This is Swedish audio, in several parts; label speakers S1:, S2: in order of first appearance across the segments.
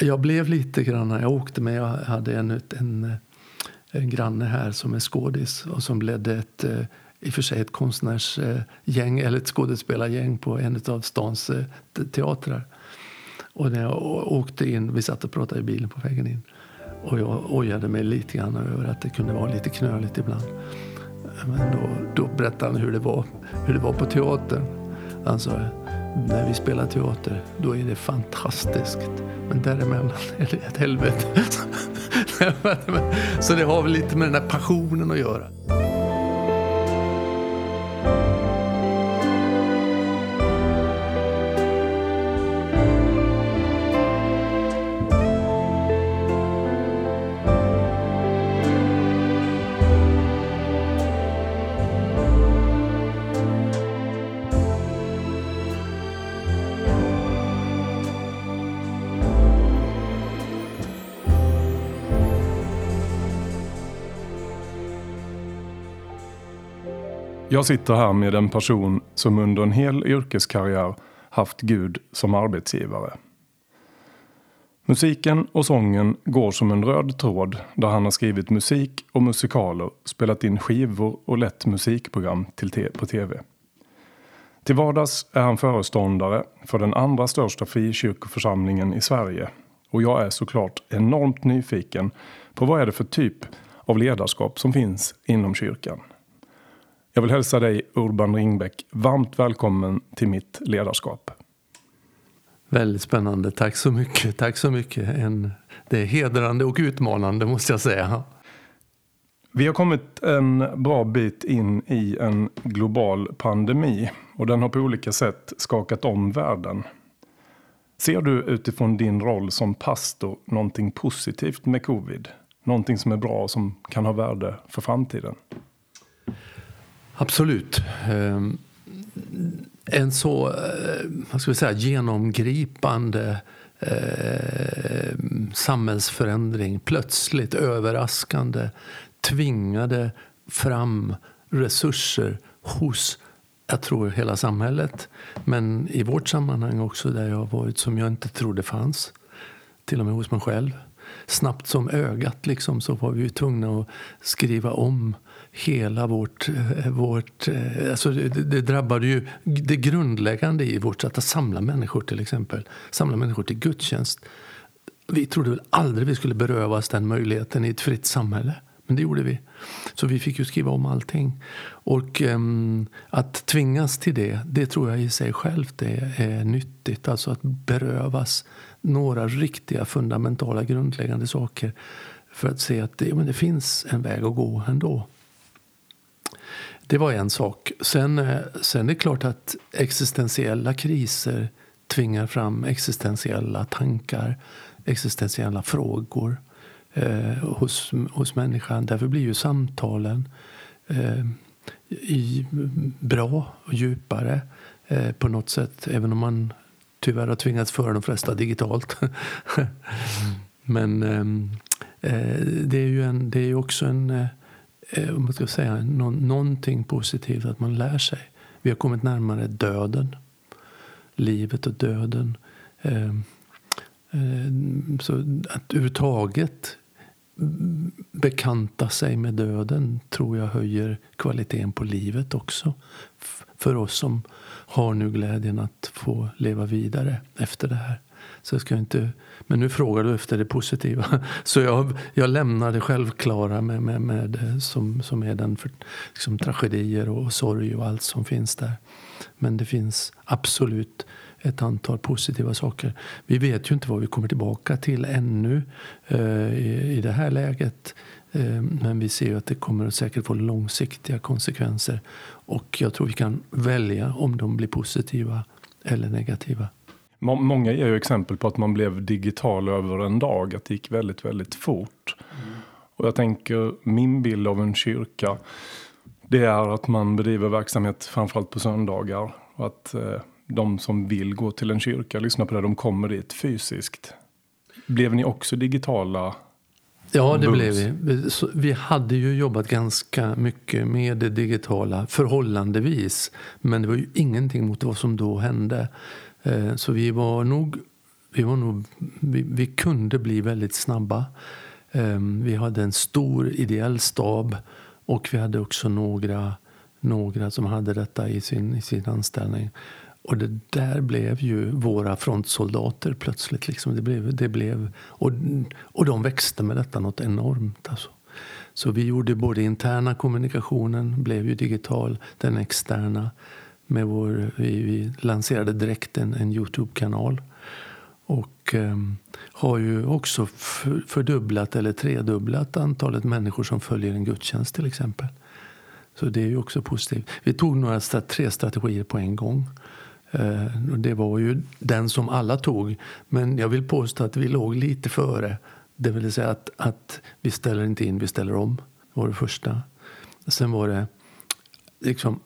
S1: Jag blev lite grann, jag åkte med, jag hade en, en, en granne här som är skådis och som ledde ett eh, i och för sig ett konstnärsgäng eller ett skådespelargäng på en av stans eh, teatrar. Och när jag åkte in, vi satt och pratade i bilen på vägen in. Och jag ojade mig lite grann över att det kunde vara lite knöligt ibland. Men då, då berättade han hur det var, hur det var på teatern. Han sa, när vi spelar teater, då är det fantastiskt. Men däremellan är det ett helvete. Så det har väl lite med den här passionen att göra.
S2: Jag sitter här med en person som under en hel yrkeskarriär haft Gud som arbetsgivare. Musiken och sången går som en röd tråd där han har skrivit musik och musikaler, spelat in skivor och lett musikprogram till på tv. Till vardags är han föreståndare för den andra största frikyrkoförsamlingen i Sverige. Och jag är såklart enormt nyfiken på vad är det för typ av ledarskap som finns inom kyrkan. Jag vill hälsa dig Urban Ringbäck varmt välkommen till mitt ledarskap.
S1: Väldigt spännande. Tack så mycket. Tack så mycket. En, det är hedrande och utmanande måste jag säga.
S2: Vi har kommit en bra bit in i en global pandemi och den har på olika sätt skakat om världen. Ser du utifrån din roll som pastor någonting positivt med covid? Någonting som är bra och som kan ha värde för framtiden?
S1: Absolut. Eh, en så eh, vad ska vi säga, genomgripande eh, samhällsförändring plötsligt överraskande tvingade fram resurser hos jag tror hela samhället, men i vårt sammanhang också där jag har varit som jag inte trodde fanns. Till och med hos mig själv. Snabbt som ögat liksom, så var vi tvungna att skriva om hela vårt... Eh, vårt eh, alltså det, det drabbade ju det grundläggande i vårt sätt att samla människor till exempel. Samla människor till gudstjänst. Vi trodde väl aldrig vi skulle berövas den möjligheten i ett fritt samhälle. Men det gjorde vi. Så vi fick ju skriva om allting. Och um, att tvingas till det, det tror jag i sig självt är, är nyttigt. Alltså att berövas några riktiga fundamentala grundläggande saker för att se att det, men det finns en väg att gå ändå. Det var en sak. Sen, eh, sen är det klart att existentiella kriser tvingar fram existentiella tankar, existentiella frågor eh, hos, hos människan. Därför blir ju samtalen eh, i, bra och djupare eh, på något sätt. Även om man tyvärr har tvingats föra de flesta digitalt. Men ehm, eh, det är ju en, det är också en eh, Eh, om man ska säga, nå någonting positivt att man lär sig. Vi har kommit närmare döden, livet och döden. Eh, eh, så att överhuvudtaget bekanta sig med döden tror jag höjer kvaliteten på livet också. För oss som har nu glädjen att få leva vidare efter det här. Så jag ska inte, men nu frågar du efter det positiva. Så jag, jag lämnar det självklara med, med, med som, som är den för, liksom, tragedier och sorg och allt som finns där. Men det finns absolut ett antal positiva saker. Vi vet ju inte vad vi kommer tillbaka till ännu eh, i, i det här läget. Eh, men vi ser ju att det kommer att säkert få långsiktiga konsekvenser. Och jag tror vi kan välja om de blir positiva eller negativa.
S2: Många ger ju exempel på att man blev digital över en dag, att det gick väldigt, väldigt fort. Mm. Och jag tänker, min bild av en kyrka, det är att man bedriver verksamhet framförallt på söndagar. Och att eh, de som vill gå till en kyrka, lyssna på det, de kommer dit fysiskt. Blev ni också digitala?
S1: Ja, det blev vi. Vi hade ju jobbat ganska mycket med det digitala, förhållandevis. Men det var ju ingenting mot vad som då hände. Eh, så vi var nog vi, var nog, vi, vi kunde bli väldigt snabba. Ehm, vi hade en stor ideell stab och vi hade också några, några som hade detta i sin, i sin anställning. Och det där blev ju våra frontsoldater plötsligt. Liksom. Det blev, det blev, och, och de växte med detta något enormt. Alltså. Så vi gjorde både interna kommunikationen, blev ju digital, den externa. Med vår, vi, vi lanserade direkt en, en Youtube-kanal. Och eh, har ju också fördubblat eller tredubblat antalet människor som följer en gudstjänst till exempel. Så det är ju också positivt. Vi tog några tre strategier på en gång. Eh, det var ju den som alla tog. Men jag vill påstå att vi låg lite före. Det vill säga att, att vi ställer inte in, vi ställer om. Det var det första. Sen var det liksom,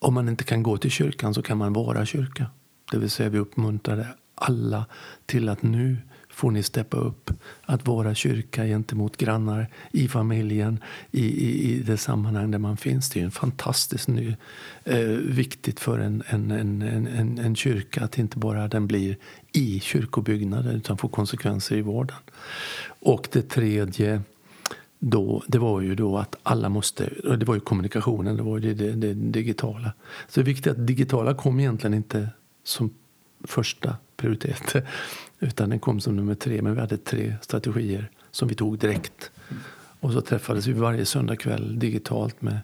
S1: om man inte kan gå till kyrkan så kan man vara kyrka. Det vill säga vi uppmuntrade alla till att nu får ni steppa upp att vara kyrka gentemot grannar, i familjen, i, i, i det sammanhang där man finns. Det är en fantastiskt ny, eh, viktigt för en, en, en, en, en kyrka att inte bara den blir i kyrkobyggnaden utan får konsekvenser i vården. Och det tredje då, det var ju då att alla måste, det var ju kommunikationen, det var ju det, det, det digitala. Så det är viktigt att digitala kom egentligen inte som första prioritet. Utan den kom som nummer tre. Men vi hade tre strategier som vi tog direkt. Och så träffades vi varje söndagkväll digitalt med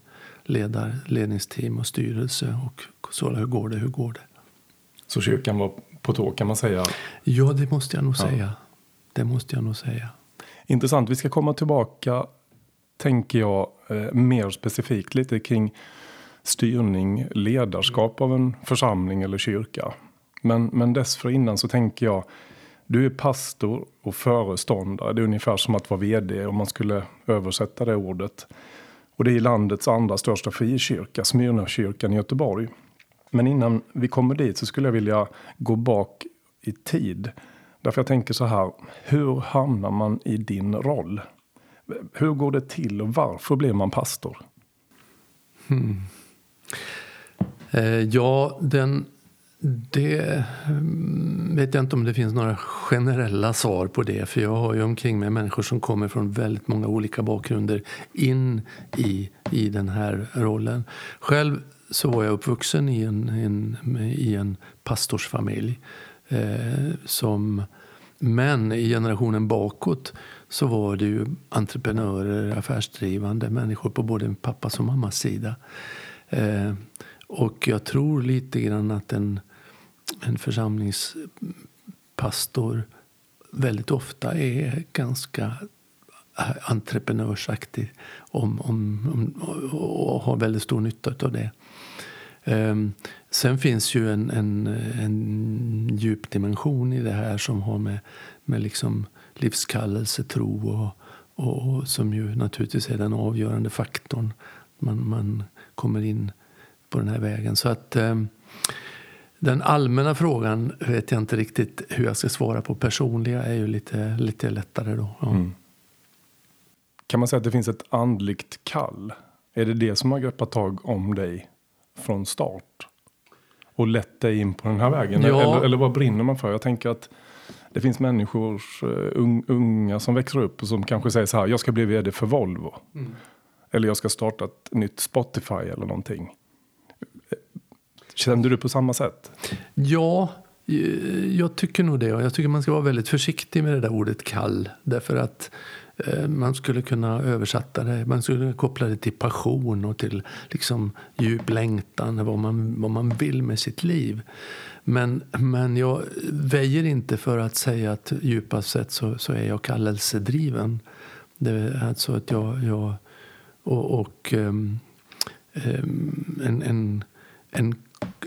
S1: ledar, ledningsteam och styrelse. Och så, hur går det, hur går det?
S2: Så kyrkan var på tå kan man säga?
S1: Ja, det måste jag nog ja. säga. Det måste jag nog säga.
S2: Intressant. Vi ska komma tillbaka, tänker jag, eh, mer specifikt lite kring styrning, ledarskap av en församling eller kyrka. Men, men dessförinnan så tänker jag, du är pastor och föreståndare. Det är ungefär som att vara vd om man skulle översätta det ordet. Och det är landets andra största frikyrka, Smyrnakyrkan i Göteborg. Men innan vi kommer dit så skulle jag vilja gå bak i tid. Därför jag tänker så här, hur hamnar man i din roll? Hur går det till och varför blir man pastor?
S1: Hmm. Eh, ja, den det mm, vet jag inte om det finns några generella svar på det. För jag har ju omkring mig människor som kommer från väldigt många olika bakgrunder in i, i den här rollen. Själv så var jag uppvuxen i en, en i en pastorsfamilj. Eh, som, men i generationen bakåt så var det ju entreprenörer, affärsdrivande människor på både pappas och mammas sida. Eh, och jag tror lite grann att en, en församlingspastor väldigt ofta är ganska eh, entreprenörsaktig om, om, om, och har väldigt stor nytta av det. Um, sen finns ju en, en, en djup dimension i det här som har med, med liksom livskallelse, tro och, och, och, som ju naturligtvis är den avgörande faktorn. Man, man kommer in på den här vägen. Så att eh, den allmänna frågan vet jag inte riktigt hur jag ska svara på. Personliga är ju lite, lite lättare då. Ja. Mm.
S2: Kan man säga att det finns ett andligt kall? Är det det som har greppat tag om dig från start? Och lett dig in på den här vägen? Ja. Eller, eller vad brinner man för? Jag tänker att det finns människor, uh, unga som växer upp och som kanske säger så här, jag ska bli vd för Volvo. Mm. Eller jag ska starta ett nytt Spotify eller någonting. Kände du på samma sätt?
S1: Ja, jag tycker nog det. Jag tycker man ska vara väldigt försiktig med det där ordet kall. Därför att eh, Eh, man skulle kunna översätta det, man skulle koppla det till passion och till liksom djup längtan, vad man, vad man vill med sitt liv. Men, men jag väjer inte för att säga att djupast sett så, så är jag kallelsedriven. Det är alltså att jag, jag och, och um, um, en, en, en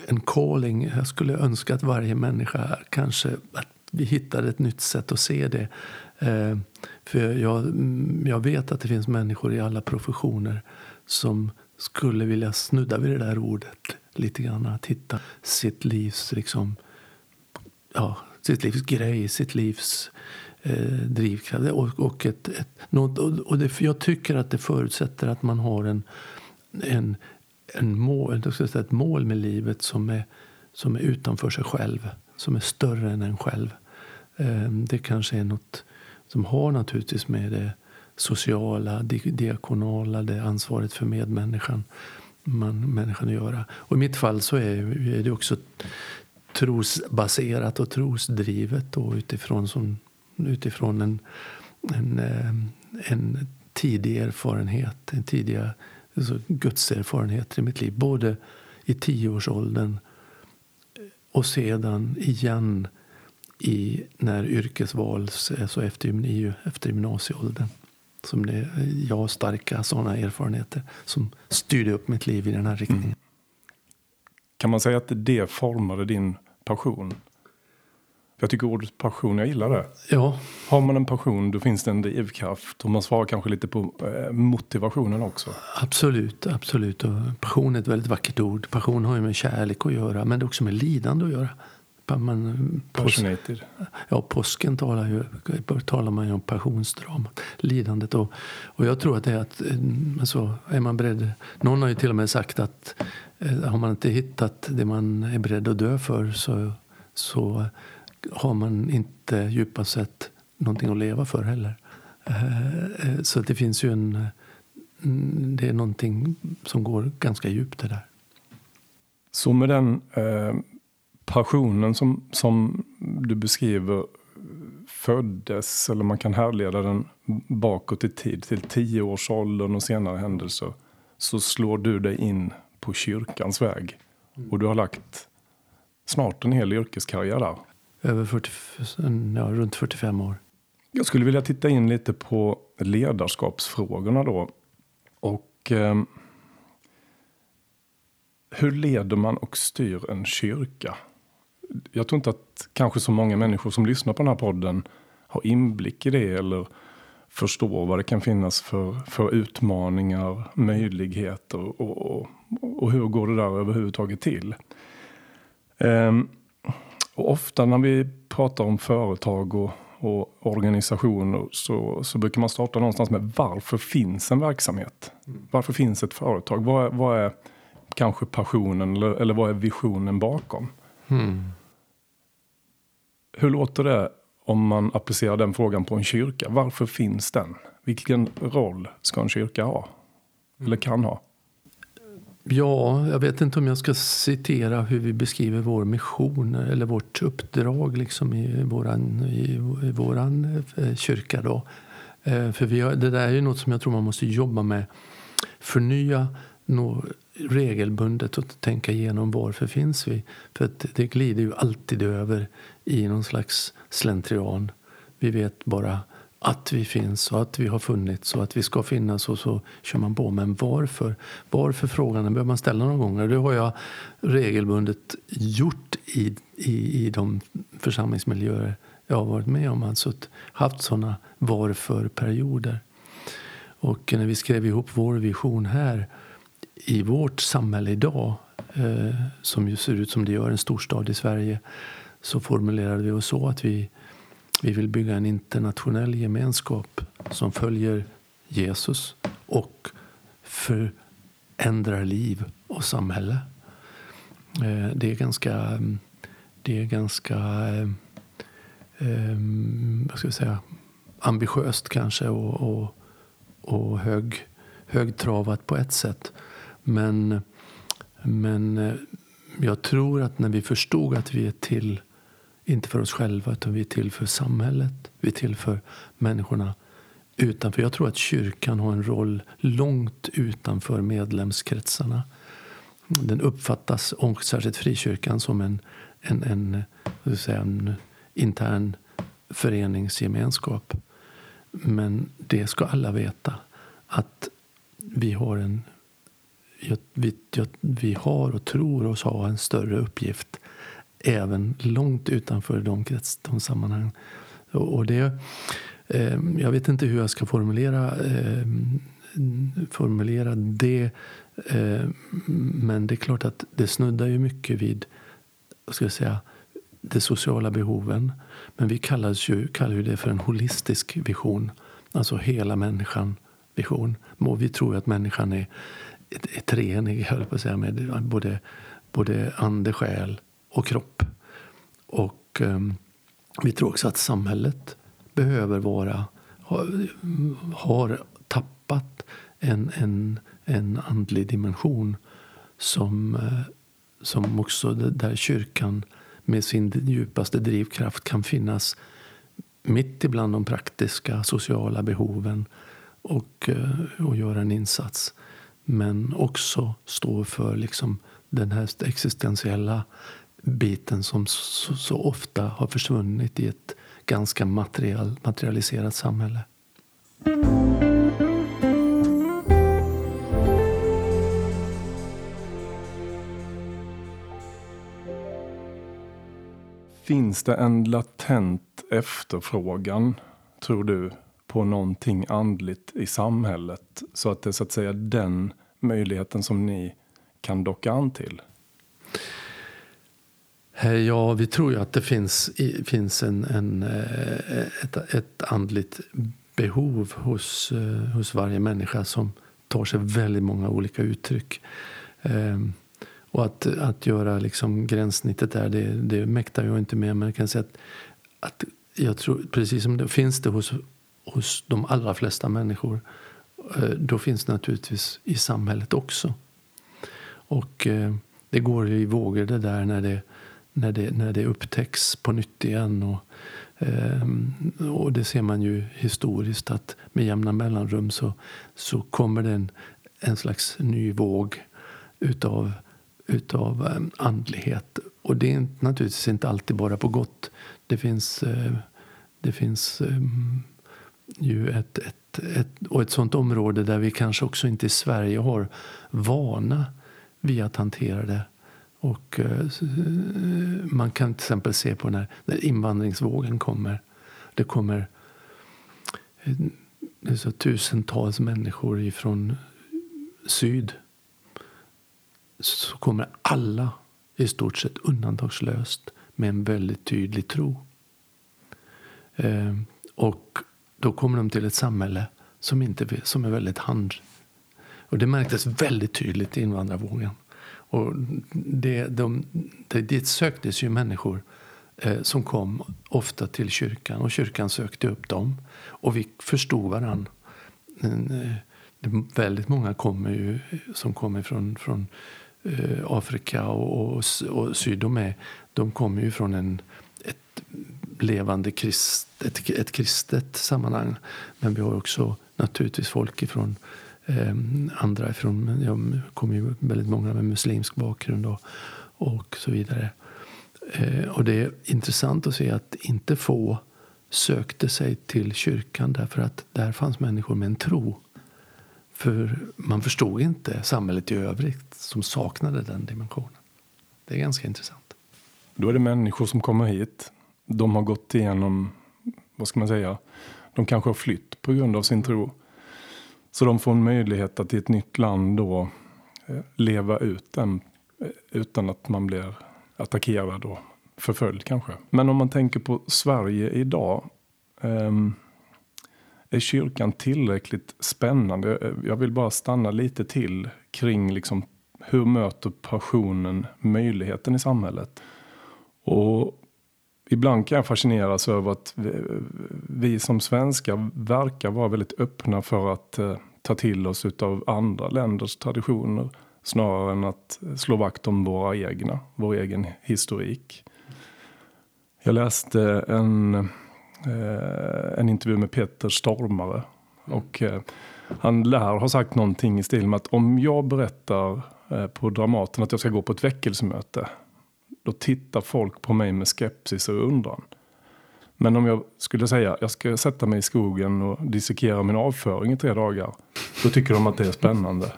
S1: en calling. Jag skulle önska att varje människa kanske att vi hittade ett nytt sätt att se det. Eh, för jag, mm, jag vet att det finns människor i alla professioner som skulle vilja snudda vid det där ordet lite grann. Att hitta sitt livs, liksom, ja, sitt livs grej, sitt livs eh, drivkraft. Och, och, ett, ett, något, och det, jag tycker att det förutsätter att man har en, en en mål, ett mål med livet som är, som är utanför sig själv. som är större än en själv. Eh, det kanske är något som har naturligtvis med det sociala, diakonala, det ansvaret för medmänniskan man, människan att göra. Och I mitt fall så är, är det också trosbaserat och trosdrivet då, utifrån, som, utifrån en, en, eh, en tidig erfarenhet, en tidig alltså gudserfarenhet i mitt liv. Både i tioårsåldern och sedan igen i, när yrkesval, alltså efter, efter gymnasieåldern. Som det, jag har starka sådana erfarenheter som styrde upp mitt liv i den här riktningen. Mm.
S2: Kan man säga att det formade din passion? Jag tycker ordet passion, jag gillar det.
S1: Ja.
S2: Har man en passion då finns det en drivkraft och man svarar kanske lite på eh, motivationen också.
S1: Absolut, absolut. Och passion är ett väldigt vackert ord. Passion har ju med kärlek att göra men det är också med lidande att göra.
S2: Man, Passionated.
S1: Ja, påsken talar, ju, talar man ju om passionsdramat, lidandet. Och, och jag tror att det är att, eh, alltså, är man beredd, någon har ju till och med sagt att eh, har man inte hittat det man är beredd att dö för så, så har man inte djupast sett någonting att leva för heller. Eh, så det finns ju en, mm, det är någonting som går ganska djupt det där.
S2: Så med den eh passionen som, som du beskriver föddes, eller man kan härleda den bakåt i tid, till tioårsåldern och senare händelser, så slår du dig in på kyrkans väg. Och du har lagt snart en hel yrkeskarriär där.
S1: Över 40, ja, runt 45 år.
S2: Jag skulle vilja titta in lite på ledarskapsfrågorna då. Och eh, hur leder man och styr en kyrka? Jag tror inte att kanske så många människor som lyssnar på den här podden har inblick i det eller förstår vad det kan finnas för, för utmaningar, möjligheter och, och, och hur går det där överhuvudtaget till. Ehm, och ofta när vi pratar om företag och, och organisationer så, så brukar man starta någonstans med varför finns en verksamhet? Varför finns ett företag? Vad är, vad är kanske passionen eller, eller vad är visionen bakom? Mm. Hur låter det om man applicerar den frågan på en kyrka? Varför finns den? Vilken roll ska en kyrka ha? Eller kan ha?
S1: Ja, jag vet inte om jag ska citera hur vi beskriver vår mission eller vårt uppdrag liksom i våran, i, i våran eh, kyrka. Då. Eh, för vi har, det där är ju något som jag tror man måste jobba med. Förnya regelbundet och tänka igenom varför finns vi. För det glider ju alltid över i någon slags slentrian. Vi vet bara att vi finns och att vi har funnits och att vi ska finnas och så kör man på. Men varför? Varför frågan den behöver man ställa någon gång. Det har jag regelbundet gjort i, i, i de församlingsmiljöer jag har varit med om. Alltså haft sådana varför-perioder. Och när vi skrev ihop vår vision här i vårt samhälle idag, eh, som ju ser ut som det gör en storstad i Sverige, så formulerade vi oss så att vi, vi vill bygga en internationell gemenskap som följer Jesus och förändrar liv och samhälle. Eh, det är ganska, det är ganska eh, eh, vad ska jag säga, ambitiöst kanske och, och, och hög, högtravat på ett sätt. Men, men jag tror att när vi förstod att vi är till, inte för oss själva, utan vi är till för samhället. Vi är till för människorna utanför. Jag tror att kyrkan har en roll långt utanför medlemskretsarna. Den uppfattas, och särskilt frikyrkan, som en, en, en, säga, en intern föreningsgemenskap. Men det ska alla veta, att vi har en vi, vi har och tror oss ha en större uppgift även långt utanför de, krets, de sammanhang. Och, och det, eh, jag vet inte hur jag ska formulera, eh, formulera det. Eh, men det är klart att det snuddar ju mycket vid ska jag säga, de sociala behoven. Men vi kallar ju, kallar ju det för en holistisk vision. Alltså hela människan-vision. Vi tror att människan är treenig, höll på att säga, med både, både ande, själ och kropp. Och eh, vi tror också att samhället behöver vara, har, har tappat en, en, en andlig dimension som, eh, som också där kyrkan med sin djupaste drivkraft kan finnas mitt ibland de praktiska sociala behoven och, eh, och göra en insats. Men också stå för liksom den här existentiella biten som så, så, ofta har försvunnit i ett ganska material, materialiserat samhälle.
S2: Finns det en latent efterfrågan, tror du, på någonting andligt i samhället? Så att det är så att säga den möjligheten som ni kan docka an till?
S1: Eh, ja, vi tror ju att det finns, finns en, en, eh, ett, ett andligt behov hos, eh, hos varje människa som tar sig väldigt många olika uttryck. Ehm, och att, att göra liksom gränssnittet där, det, det mäktar jag inte med. Men jag kan säga att, att jag tror, precis som det finns det hos, hos de allra flesta människor, då finns det naturligtvis i samhället också. Och det går i vågor det där när det när det, när det upptäcks på nytt igen. Och, eh, och det ser man ju historiskt att med jämna mellanrum så, så kommer det en, en slags ny våg utav, utav eh, andlighet. Och det är naturligtvis inte alltid bara på gott. Det finns, eh, det finns eh, ju ett, ett, ett, och ett sånt område där vi kanske också inte i Sverige har vana vid att hantera det och eh, eh, man kan till exempel se på när, när invandringsvågen kommer. Det kommer eh, så tusentals människor ifrån syd. Så kommer alla i stort sett undantagslöst med en väldigt tydlig tro. Ehm, och då kommer de till ett samhälle som, inte, som är väldigt hand... Och det märktes väldigt tydligt i invandrarvågen. Och det, de, det, dit söktes ju människor eh, som kom ofta till kyrkan och kyrkan sökte upp dem. Och vi förstod varandra. Eh, väldigt många kommer ju, som kommer från, från eh, Afrika och, och, och syd och med, de kommer ju från en, ett levande krist, ett, ett kristet sammanhang. Men vi har också naturligtvis folk ifrån eh, andra ifrån, jag kommer ju väldigt många med muslimsk bakgrund och, och så vidare. Eh, och det är intressant att se att inte få sökte sig till kyrkan därför att där fanns människor med en tro. För man förstod inte samhället i övrigt som saknade den dimensionen. Det är ganska intressant.
S2: Då är det människor som kommer hit. De har gått igenom, vad ska man säga, de kanske har flytt på grund av sin tro. Så de får en möjlighet att i ett nytt land då eh, leva ut den eh, utan att man blir attackerad och förföljd kanske. Men om man tänker på Sverige idag. Um, är kyrkan tillräckligt spännande? Eh, jag vill bara stanna lite till kring liksom hur möter passionen möjligheten i samhället? Och ibland kan jag fascineras över att vi, vi som svenskar verkar vara väldigt öppna för att eh, ta till oss av andra länders traditioner snarare än att slå vakt om våra egna, vår egen historik. Jag läste en, eh, en intervju med Peter Stormare och eh, han lär ha sagt någonting i stil med att om jag berättar eh, på Dramaten att jag ska gå på ett väckelsemöte då tittar folk på mig med skepsis och undran. Men om jag skulle säga jag ska sätta mig i skogen och dissekera min avföring i tre dagar. Då tycker de att det är spännande.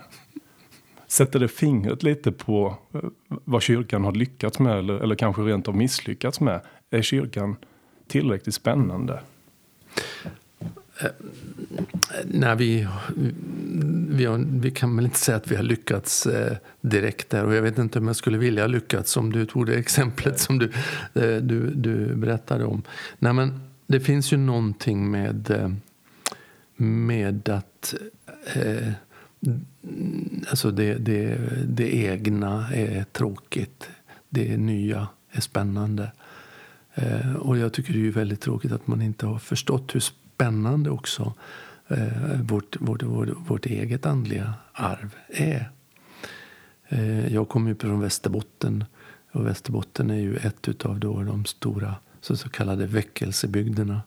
S2: Sätter det fingret lite på eh, vad kyrkan har lyckats med eller, eller kanske rent av misslyckats med? Är kyrkan tillräckligt spännande?
S1: Nej, vi, vi, har, vi, kan väl inte säga att vi har lyckats eh, direkt där. Och jag vet inte om jag skulle vilja lyckats om du tog det exemplet som du, eh, du, du berättade om. Nej, men det finns ju någonting med, eh, med att eh, alltså det, det, det egna är tråkigt. Det nya är spännande. Och jag tycker det är väldigt tråkigt att man inte har förstått hur spännande också eh, vårt, vårt, vårt, vårt eget andliga arv är. Eh, jag kommer ju från Västerbotten och Västerbotten är ju ett av de stora så, så kallade väckelsebygderna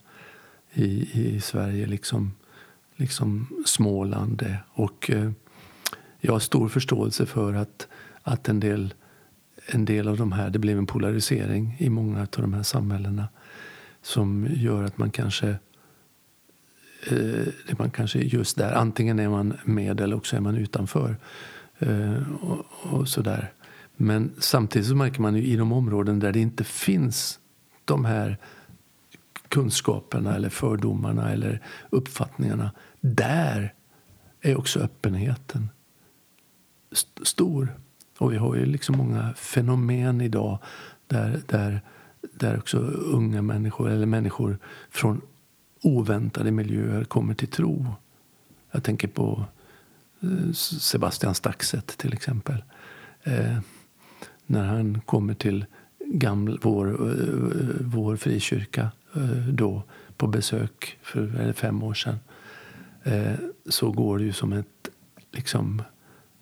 S1: i, i Sverige, liksom, liksom Småland. Och eh, jag har stor förståelse för att, att en, del, en del av de här, det blev en polarisering i många av de här samhällena som gör att man kanske Eh, det man kanske är just där, antingen är man med eller också är man utanför. Eh, och, och sådär. Men samtidigt så märker man ju i de områden där det inte finns de här kunskaperna eller fördomarna eller uppfattningarna. Där är också öppenheten st stor. Och vi har ju liksom många fenomen idag där, där, där också unga människor eller människor från oväntade miljöer kommer till tro. Jag tänker på eh, Sebastian Staxet till exempel. Eh, när han kommer till gamla, vår, eh, vår frikyrka eh, då på besök för fem år sedan eh, så går det ju som ett liksom,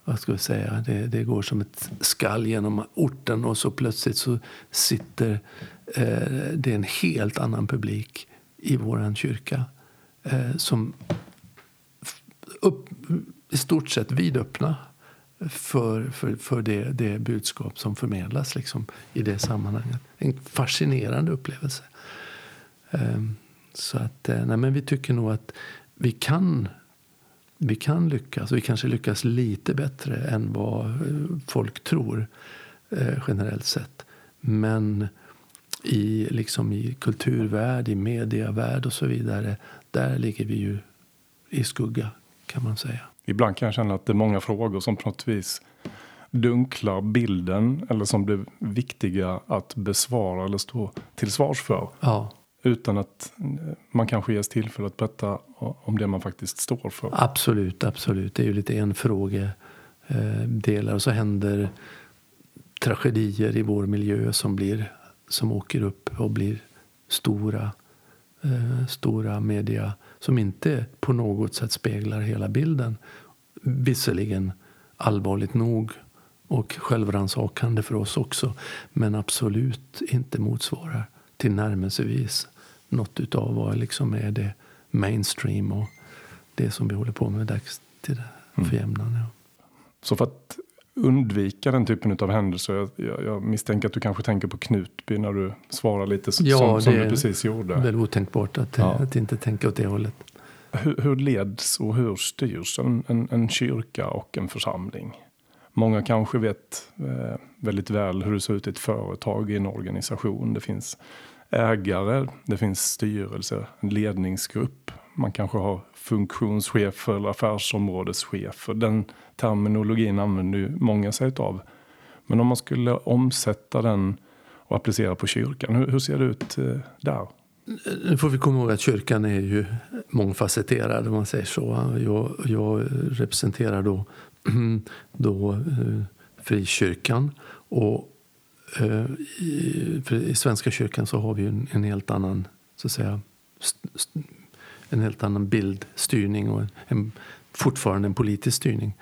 S1: vad ska jag säga, det, det, går som ett skall genom orten och så plötsligt så sitter eh, det en helt annan publik i vår kyrka eh, som upp, i stort sett vidöppna för, för, för det, det budskap som förmedlas liksom, i det sammanhanget. En fascinerande upplevelse. Eh, så att, eh, nej, men vi tycker nog att vi kan, vi kan lyckas. Vi kanske lyckas lite bättre än vad eh, folk tror eh, generellt sett. Men i, liksom i kulturvärld, i mediavärld och så vidare, där ligger vi ju i skugga kan man säga.
S2: Ibland kan jag känna att det är många frågor som på något vis dunklar bilden eller som blir viktiga att besvara eller stå till svars för.
S1: Ja.
S2: Utan att man kanske ges tillfälle att berätta om det man faktiskt står för.
S1: Absolut, absolut. Det är ju lite en fråga eh, delar och så händer tragedier i vår miljö som, blir, som åker upp och blir stora, eh, stora media som inte på något sätt speglar hela bilden. Visserligen allvarligt nog och självrannsakande för oss också men absolut inte motsvarar tillnärmelsevis något av vad liksom är det mainstream och det som vi håller på med dags till det, för jämnan. Ja.
S2: Så för att undvika den typen av händelser. Jag, jag, misstänker att du kanske tänker på Knutby när du svarar lite ja, som, som du precis gjorde.
S1: Ja, det är väl otänkbart att, ja. att inte tänka åt det hållet.
S2: Hur, hur leds och hur styrs en, en, en, kyrka och en församling? Många kanske vet eh, väldigt väl hur det ser ut i ett företag, i en organisation. Det finns ägare, det finns styrelse, en ledningsgrupp. Man kanske har funktionschefer eller affärsområdeschefer. Den terminologin använder ju många sig av. Men om man skulle omsätta den och applicera på kyrkan, hur, hur ser det ut eh, där?
S1: Nu får vi komma ihåg att kyrkan är ju mångfacetterad om man säger så. Jag, jag representerar då, då eh, frikyrkan och eh, i, i Svenska kyrkan så har vi en, en helt annan så att säga en helt annan bildstyrning och en, fortfarande en politisk styrning.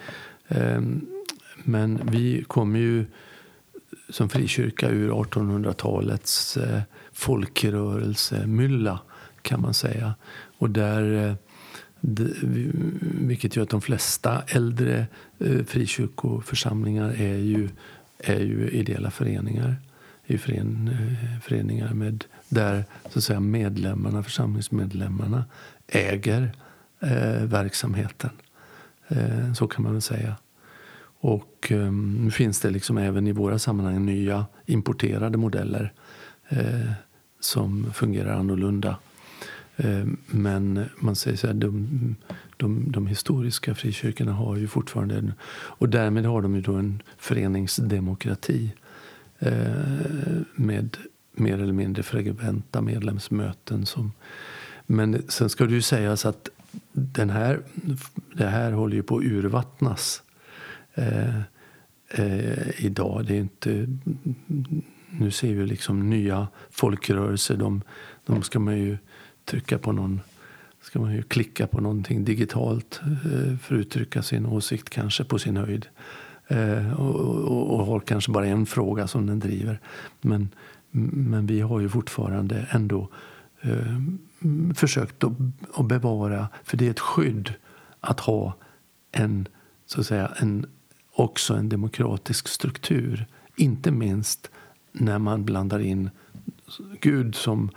S1: Ehm, men vi kommer ju som frikyrka ur 1800-talets eh, folkrörelsemylla kan man säga. Och där, eh, vilket gör att de flesta äldre eh, frikyrkoförsamlingar är ju, är ju ideella föreningar. Är föreningar med, där så att säga, medlemmarna, församlingsmedlemmarna äger eh, verksamheten. Eh, så kan man väl säga. Och eh, nu finns det liksom även i våra sammanhang nya importerade modeller eh, som fungerar annorlunda. Eh, men man säger så här, de, de, de, historiska frikyrkorna har ju fortfarande en, och därmed har de ju då en föreningsdemokrati eh, med mer eller mindre frekventa medlemsmöten som men sen ska det ju sägas att den här, det här håller ju på att urvattnas eh, eh, idag. Det är inte, nu ser vi liksom nya folkrörelser. De, de ska man ju trycka på någon ska man ju klicka på någonting digitalt eh, för att uttrycka sin åsikt kanske på sin höjd. Eh, och, och, och har kanske bara en fråga som den driver. Men, men vi har ju fortfarande ändå eh, försökt att, att, bevara, för det är ett skydd att ha en, så att säga, en, också en demokratisk struktur. Inte minst när man blandar in Gud som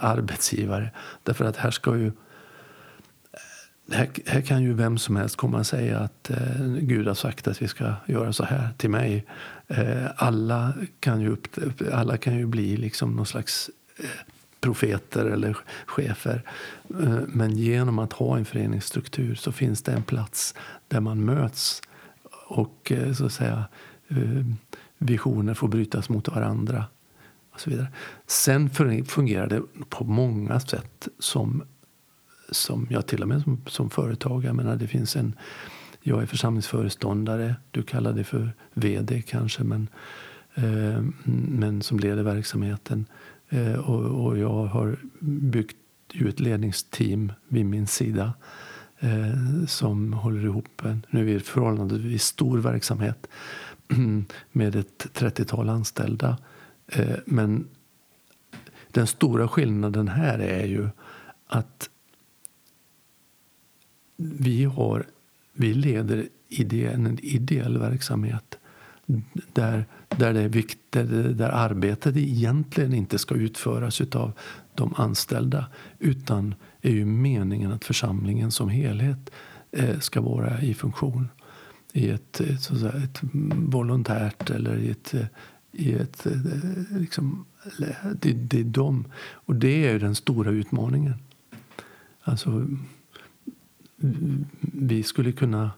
S1: arbetsgivare. Därför att här ska ju här, här, kan ju vem som helst komma och säga att eh, Gud har sagt att vi ska göra så här till mig. Eh, alla, kan ju upp, alla kan ju bli liksom någon slags eh, profeter eller chefer. Eh, men genom att ha en föreningsstruktur så finns det en plats där man möts och eh, så att säga eh, visioner får brytas mot varandra. Och så vidare. Sen fungerar det på många sätt som som jag till och med som, som företagare. Jag menar, det finns en, jag är församlingsföreståndare, du kallar det för vd kanske, men, eh, men som leder verksamheten. Eh, och, och, jag har byggt ju ett ledningsteam vid min sida eh, som håller ihop en, nu är vi förhållandevis stor verksamhet med ett 30-tal anställda. Eh, men den stora skillnaden här är ju att vi, har, vi leder ide, en ideell verksamhet där, där, det är vikt, där arbetet egentligen inte ska utföras av de anställda utan är ju meningen att församlingen som helhet eh, ska vara i funktion i ett, eh, så att säga, ett volontärt eller i ett, eh, i ett liksom, det, det är de. Och det är den stora utmaningen. Alltså vi skulle kunna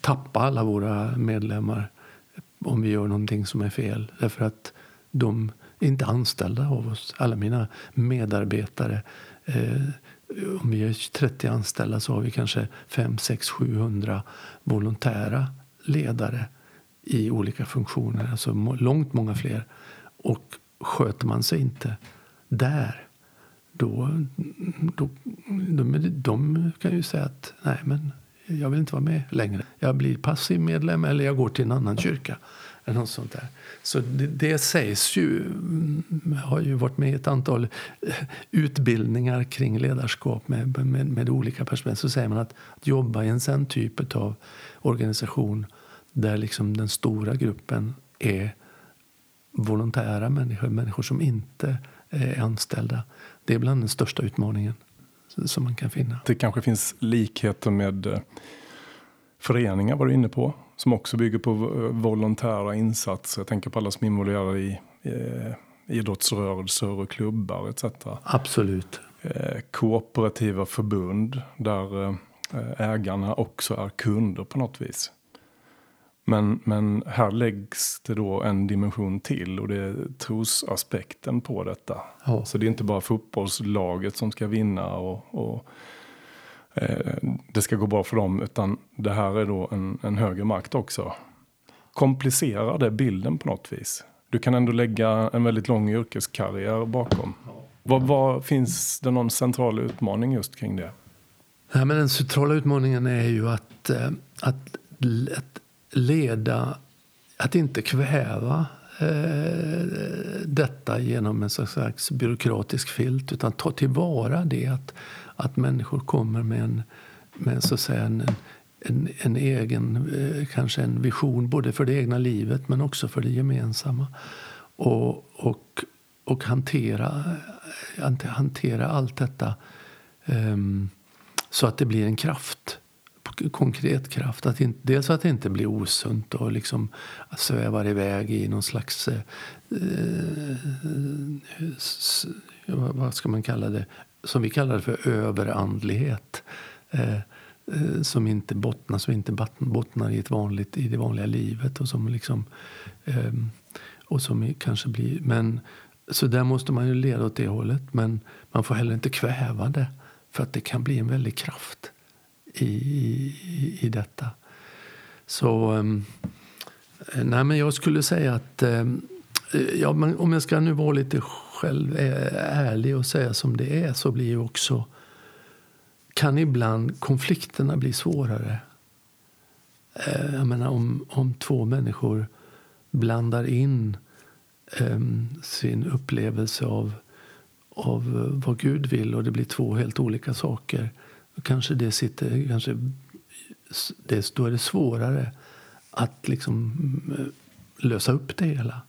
S1: tappa alla våra medlemmar om vi gör någonting som är fel. Därför att de är inte anställda av oss. Alla mina medarbetare. Eh, om vi är 30 anställda så har vi kanske 5, 6, 700 volontära ledare i olika funktioner. Alltså långt många fler. Och sköter man sig inte där då, då, de, de kan ju säga att nej, men jag vill inte vara med längre. Jag blir passiv medlem eller jag går till en annan kyrka. Eller något sånt där. Så det, det sägs ju, jag har ju varit med i ett antal utbildningar kring ledarskap med, med, med olika perspektiv. Så säger man att, att jobba i en sån typ av organisation där liksom den stora gruppen är volontära människor, människor som inte eh, är anställda det är bland den största utmaningen som man kan finna.
S2: Det kanske finns likheter med eh, föreningar var du inne på. Som också bygger på volontära insatser. Jag tänker på alla som är involverade i eh, idrottsrörelser och klubbar etc.
S1: Absolut.
S2: Eh, kooperativa förbund där eh, ägarna också är kunder på något vis. Men, men här läggs det då en dimension till och det är trosaspekten på detta. Ja. Så det är inte bara fotbollslaget som ska vinna och, och eh, det ska gå bra för dem utan det här är då en, en högre makt också. Komplicerar det bilden på något vis? Du kan ändå lägga en väldigt lång yrkeskarriär bakom. Vad, vad, finns det någon central utmaning just kring det?
S1: Nej, men den centrala utmaningen är ju att, eh, att, att leda, att inte kväva eh, detta genom en slags byråkratisk filt utan ta tillvara det att, att människor kommer med en, med så att säga en, en, en egen eh, kanske en vision både för det egna livet men också för det gemensamma. Och, och, och hantera, eh, hantera allt detta um, så att det blir en kraft konkret kraft. Att inte, dels att det inte blir osunt och liksom svävar iväg i någon slags... Eh, eh vad ska man kalla det? Som vi kallar det för överandlighet. Eh, eh, som inte bottnar, som inte bottnar i, ett vanligt, i det vanliga livet. Och som liksom... Eh, och som kanske blir... Men, så där måste man ju leda åt det hållet. Men man får heller inte kväva det. För att det kan bli en väldig kraft i, i, i detta. Så um, nej, men jag skulle säga att um, ja, men om jag ska nu vara lite själv eh, ärlig och säga som det är så blir ju också kan ibland konflikterna bli svårare. Eh, jag menar om, om två människor blandar in um, sin upplevelse av, av vad Gud vill och det blir två helt olika saker. Kanske det sitter, kanske, det, då är det svårare att liksom eh, lösa upp det hela.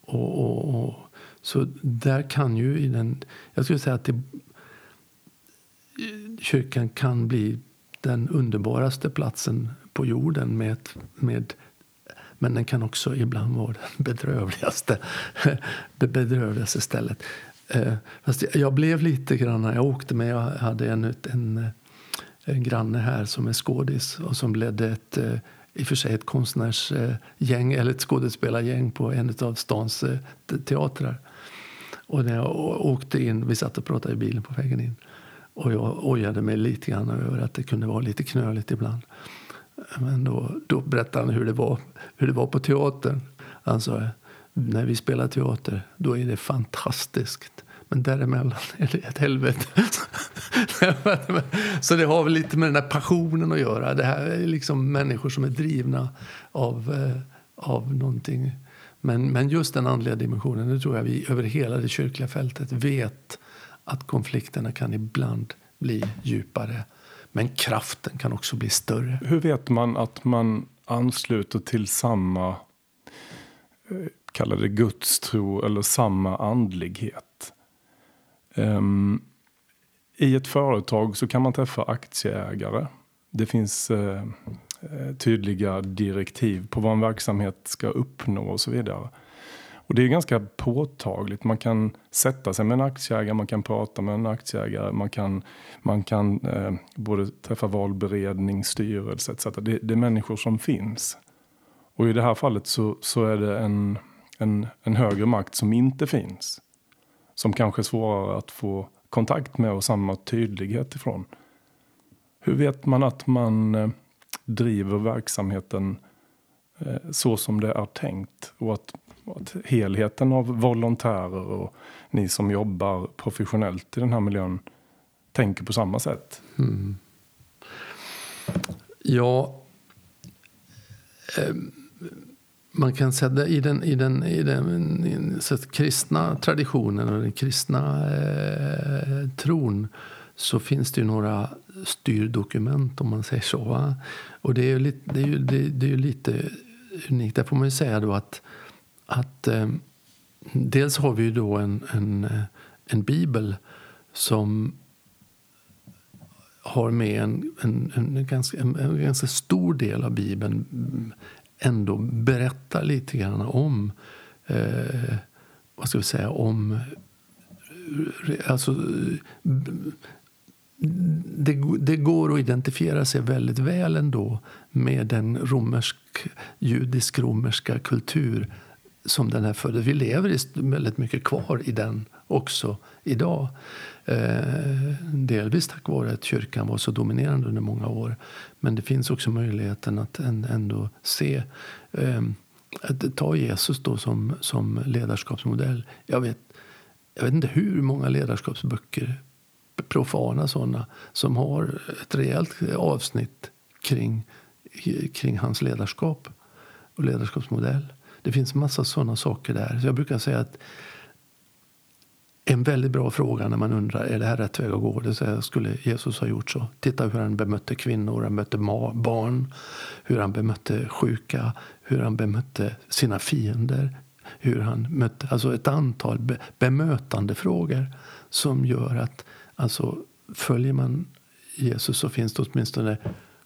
S1: Och, och, och, så där kan ju i den, jag skulle säga att det, eh, kyrkan kan bli den underbaraste platsen på jorden med, med men den kan också ibland vara det bedrövligaste, det bedrövligaste stället. Eh, fast jag blev lite grann, jag åkte med, jag hade en, en, en granne här som är skådis och som ledde ett eh, i och för sig ett konstnärsgäng eller ett skådespelargäng på en av stans eh, teatrar. Och när jag åkte in, vi satt och pratade i bilen på vägen in. Och jag ojade mig lite grann över att det kunde vara lite knöligt ibland. Men då, då berättade han hur det, var, hur det var på teatern. Han sa när vi spelar teater, då är det fantastiskt. Men däremellan är det ett helvete. Så det har väl lite med den här passionen att göra. Det här är liksom människor som är drivna av, eh, av någonting. Men, men just den andliga dimensionen, det tror jag vi över hela det kyrkliga fältet vet att konflikterna kan ibland bli djupare. Men kraften kan också bli större.
S2: Hur vet man att man ansluter till samma eh, kalla det gudstro eller samma andlighet? Um, I ett företag så kan man träffa aktieägare. Det finns uh, tydliga direktiv på vad en verksamhet ska uppnå och så vidare. Och det är ganska påtagligt. Man kan sätta sig med en aktieägare, man kan prata med en aktieägare, man kan, man kan eh, både träffa valberedning, styrelse etc. Det, det, är människor som finns. Och i det här fallet så, så är det en, en, en högre makt som inte finns. Som kanske är svårare att få kontakt med och samma tydlighet ifrån. Hur vet man att man eh, driver verksamheten eh, så som det är tänkt och att att helheten av volontärer och ni som jobbar professionellt i den här miljön tänker på samma sätt? Mm.
S1: Ja, ehm, man kan säga i den, i den, i den, i kristna traditionen och den kristna eh, tron så finns det ju några styrdokument om man säger så. Va? Och det är ju lite, det är ju, det, det är ju lite unikt. Där får man ju säga då att att eh, dels har vi ju då en, en, eh, en bibel som har med en, en, en, ganska, en, en ganska stor del av bibeln ändå berättar lite grann om eh, vad ska vi säga, om eh, alltså, det, det, går att identifiera sig väldigt väl ändå med den romersk, judisk-romerska kultur som den här föddes. Vi lever väldigt mycket kvar i den också idag. Eh, delvis tack vare att kyrkan var så dominerande under många år. Men det finns också möjligheten att ändå se eh, att ta Jesus då som, som ledarskapsmodell. Jag vet, jag vet inte hur många ledarskapsböcker, profana sådana som har ett rejält avsnitt kring, kring hans ledarskap och ledarskapsmodell. Det finns massa sådana saker där. Så jag brukar säga att en väldigt bra fråga när man undrar är det här rätt väg att gå. Det säger, skulle Jesus ha gjort så? Titta hur han bemötte kvinnor, han bemötte barn, hur han bemötte sjuka, hur han bemötte sina fiender. Hur han mötte, alltså ett antal be, bemötande frågor som gör att alltså, följer man Jesus så finns det åtminstone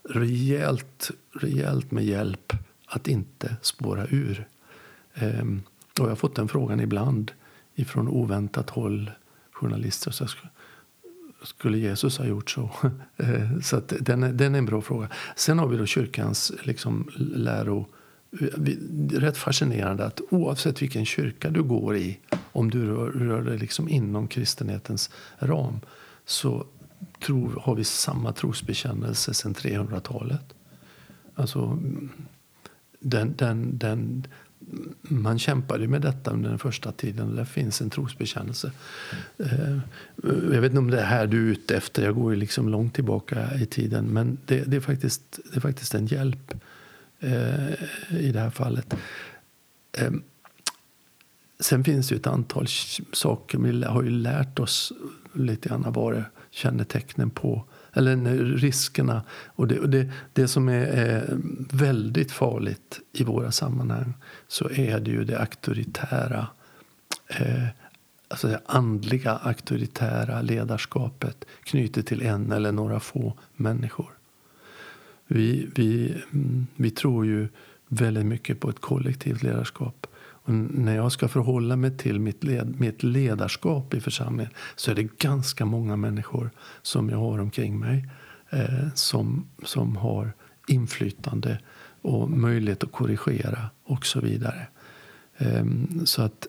S1: rejält, rejält med hjälp att inte spåra ur. Ehm, och jag har fått den frågan ibland ifrån oväntat håll, journalister. Så skulle Jesus ha gjort så? Eh, så att den, är, den är en bra fråga. Sen har vi då kyrkans liksom, läro. Rätt fascinerande att oavsett vilken kyrka du går i, om du rör, rör dig liksom inom kristenhetens ram, så tror, har vi samma trosbekännelse sedan 300-talet. Alltså, den, den, den, man kämpade med detta under den första tiden. Där finns en trosbekännelse. Eh, jag vet inte om det är här du är ute efter. Jag går ju liksom långt tillbaka i tiden. Men det, det är, faktiskt, det är faktiskt en hjälp eh, i det här fallet. Ehm, sen finns det ett antal saker. Vi har ju lärt oss lite grann vad det kännetecknen på eller riskerna. Och det, och det, det som är, är, väldigt farligt i våra sammanhang så är det ju det auktoritära eh, alltså det andliga auktoritära ledarskapet knutet till en eller några få människor. Vi, vi, mm, vi tror ju väldigt mycket på ett kollektivt ledarskap. Och när jag ska förhålla mig till mitt, led, mitt ledarskap i församlingen så är det ganska många människor som jag har omkring mig eh, som, som har inflytande och möjlighet att korrigera och så vidare. Eh, så att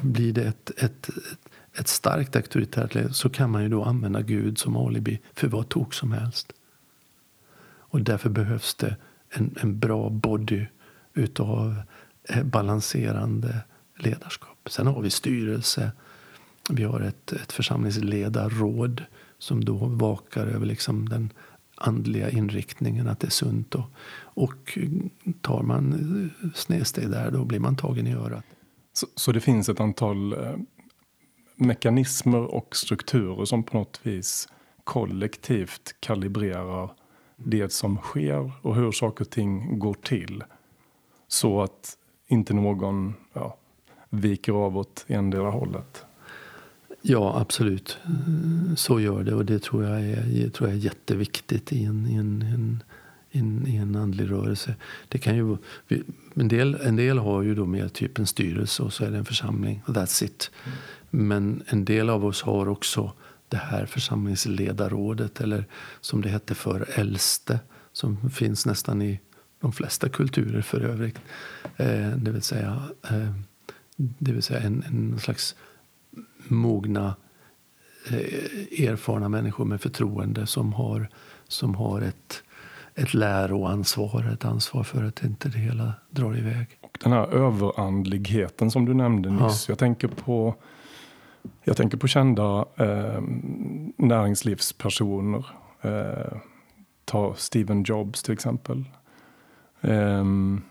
S1: blir det ett, ett, ett starkt auktoritärt led så kan man ju då använda Gud som alibi för vad tok som helst. Och därför behövs det en, en bra body utav Eh, Eh, balanserande ledarskap. Sen har vi styrelse. Vi har ett, ett församlingsledarråd som då vakar över liksom den andliga inriktningen, att det är sunt. Och, och tar man eh, snedsteg där, då blir man tagen i örat.
S2: Så, så det finns ett antal eh, mekanismer och strukturer som på något vis kollektivt kalibrerar det som sker och hur saker och ting går till. Så att inte någon ja, viker av åt endera hållet.
S1: Ja, absolut. Så gör det och det tror jag är, tror jag är jätteviktigt i en, i en, en, en, i en andlig rörelse. Det kan ju, en, del, en del har ju då mer typ en styrelse och så är det en församling och that's it. Mm. Men en del av oss har också det här församlingsledarrådet eller som det hette för äldste som finns nästan i de flesta kulturer för övrigt. Eh, det vill säga, eh, det vill säga en, en slags mogna, eh, erfarna människor med förtroende som har, som har ett, ett läroansvar, ett ansvar för att inte det hela drar iväg.
S2: Och den här överandligheten som du nämnde nyss. Ja. Jag tänker på jag tänker på kända eh, näringslivspersoner. Eh, ta Steven Jobs till exempel. Um,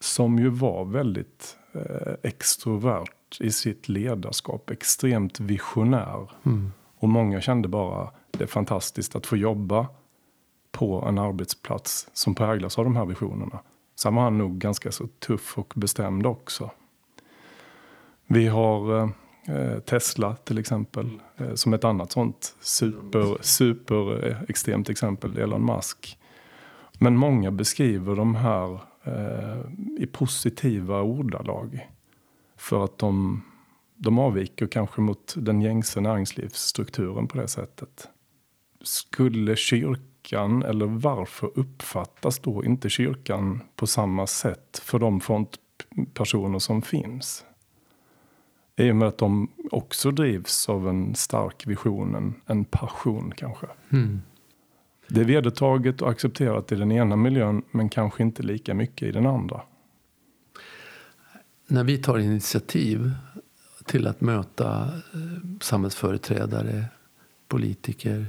S2: som ju var väldigt eh, extrovert i sitt ledarskap. Extremt visionär. Mm. Och många kände bara det är fantastiskt att få jobba på en arbetsplats som präglas av de här visionerna. Sen var han nog ganska så tuff och bestämd också. Vi har eh, Tesla till exempel eh, som ett annat sånt super, super eh, extremt exempel. Elon Musk men många beskriver de här eh, Eh, i positiva ordalag. För att de, de avviker kanske mot den gängse näringslivsstrukturen på det sättet. Skulle kyrkan, eller varför uppfattas då inte kyrkan på samma sätt för de frontpersoner som finns? I och med att de också drivs av en stark vision, en, en passion kanske. Mm. Det är vedertaget och accepterat i den ena miljön men kanske inte lika mycket i den andra.
S1: När vi tar initiativ till att möta eh, samhällsföreträdare, politiker,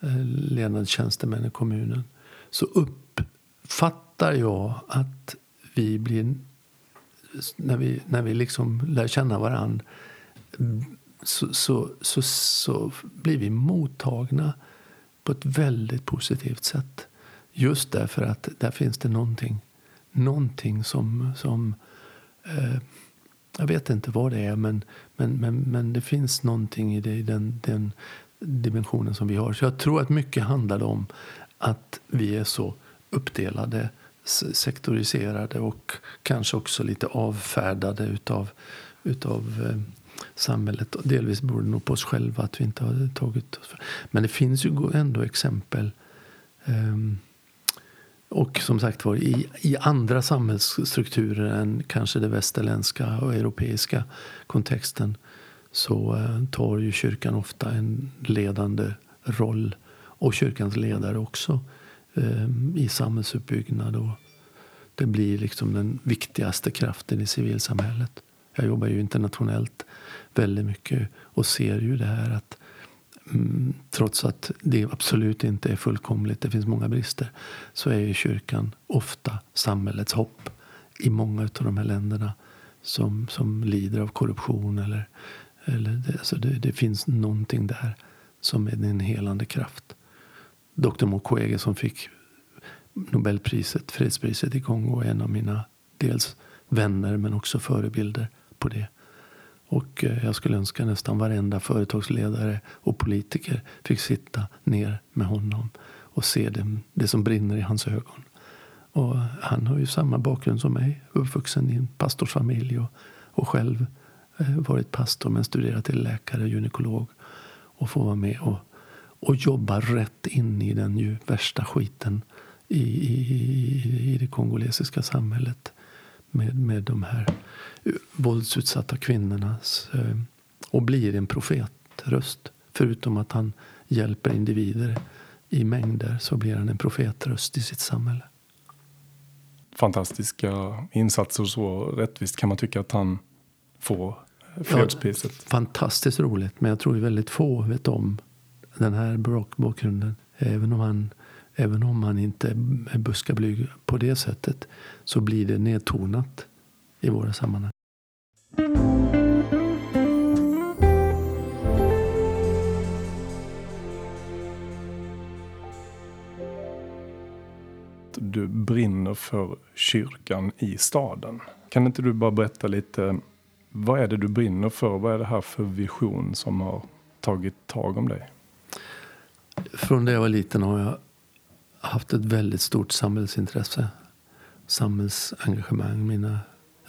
S1: eh, ledande tjänstemän i kommunen så uppfattar jag att vi blir, när vi, när vi liksom lär känna varandra så, så, så, så blir vi mottagna på ett väldigt positivt sätt. Just därför att där finns det någonting, någonting som... som eh, jag vet inte vad det är, men, men, men, men det finns någonting i, det, i den, den dimensionen som vi har. Så jag tror att mycket handlar om att vi är så uppdelade, sektoriserade och kanske också lite avfärdade utav, utav eh, samhället. Och delvis beror det nog på oss själva att vi inte har tagit oss för. Men det finns ju ändå exempel. Um, och som sagt var, i, i andra samhällsstrukturer än kanske det västerländska och europeiska kontexten så uh, tar ju kyrkan ofta en ledande roll. Och kyrkans ledare också um, i samhällsuppbyggnad och det blir liksom den viktigaste kraften i civilsamhället. Jag jobbar ju internationellt väldigt mycket och ser ju det här att mm, trots att det absolut inte är fullkomligt, det finns många brister, så är ju kyrkan ofta samhällets hopp i många av de här länderna som, som lider av korruption. Eller, eller det, alltså det, det finns någonting där som är en helande kraft. Dr Mukwege som fick Nobelpriset, fredspriset i Kongo är en av mina dels vänner men också förebilder på det. Och eh, jag skulle önska nästan varenda företagsledare och politiker fick sitta ner med honom och se det, det som brinner i hans ögon. Och han har ju samma bakgrund som mig, uppvuxen i en pastorsfamilj och, och själv eh, varit pastor men studerat till läkare och gynekolog och få vara med och, och jobba rätt in i den ju värsta skiten i, i, i det kongolesiska samhället med, med de här våldsutsatta kvinnorna eh, och blir en profetröst. Förutom att han hjälper individer i mängder så blir han en profetröst i sitt samhälle.
S2: Fantastiska insatser och så rättvist kan man tycka att han får fredspriset.
S1: Ja, fantastiskt roligt men jag tror väldigt få vet om den här bakgrunden. Även om han Även om man inte är buskablyg på det sättet så blir det nedtonat i våra sammanhang.
S2: Du brinner för kyrkan i staden. Kan inte du bara berätta lite, vad är det du brinner för? Vad är det här för vision som har tagit tag om dig?
S1: Från det jag var liten har jag haft ett väldigt stort samhällsintresse. Samhällsengagemang. Mina,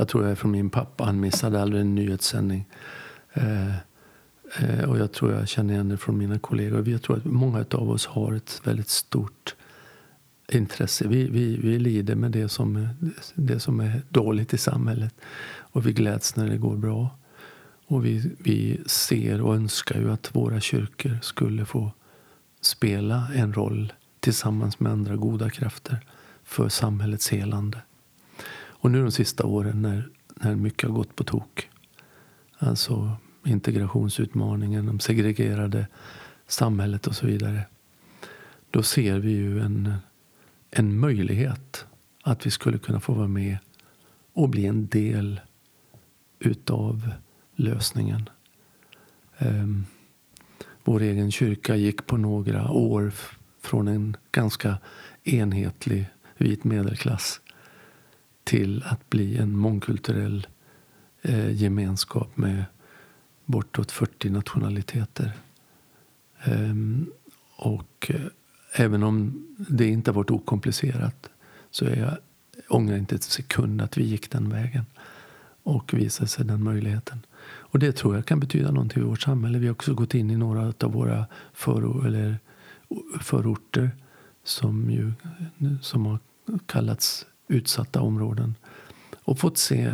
S1: jag tror jag är från min pappa. Han missade aldrig en nyhetssändning. Eh, eh, och jag tror jag känner igen det från mina kollegor. Jag tror att många av oss har ett väldigt stort intresse. Vi, vi, vi lider med det som, det som är dåligt i samhället. Och vi gläds när det går bra. Och vi, vi ser och önskar ju att våra kyrkor skulle få spela en roll tillsammans med andra goda krafter för samhällets helande. Och nu de sista åren när, när mycket har gått på tok, alltså integrationsutmaningen, de segregerade samhället och så vidare, då ser vi ju en, en möjlighet att vi skulle kunna få vara med och bli en del utav lösningen. Um, vår egen kyrka gick på några år från en ganska enhetlig vit medelklass till att bli en mångkulturell eh, gemenskap med bortåt 40 nationaliteter. Ehm, och eh, även om det inte har varit okomplicerat så är jag, ångrar inte ett sekund att vi gick den vägen och visade sig den möjligheten. Och det tror jag kan betyda någonting i vårt samhälle. Vi har också gått in i några av våra föror, eller förorter som, ju, som har kallats utsatta områden och fått se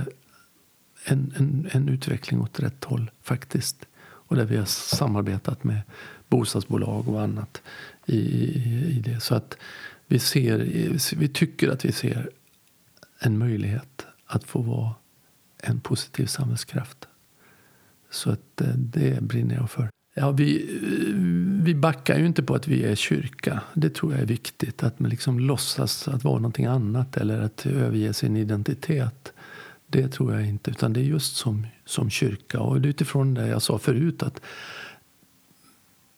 S1: en, en, en utveckling åt rätt håll faktiskt. Och där vi har samarbetat med bostadsbolag och annat i, i det. Så att vi, ser, vi tycker att vi ser en möjlighet att få vara en positiv samhällskraft. Så att eh, det brinner jag för. Ja, vi, eh, vi backar ju inte på att vi är kyrka. Det tror jag är viktigt. Att man liksom låtsas att vara någonting annat eller att överge sin identitet. Det tror jag inte. Utan det är just som, som kyrka. Och utifrån det jag sa förut att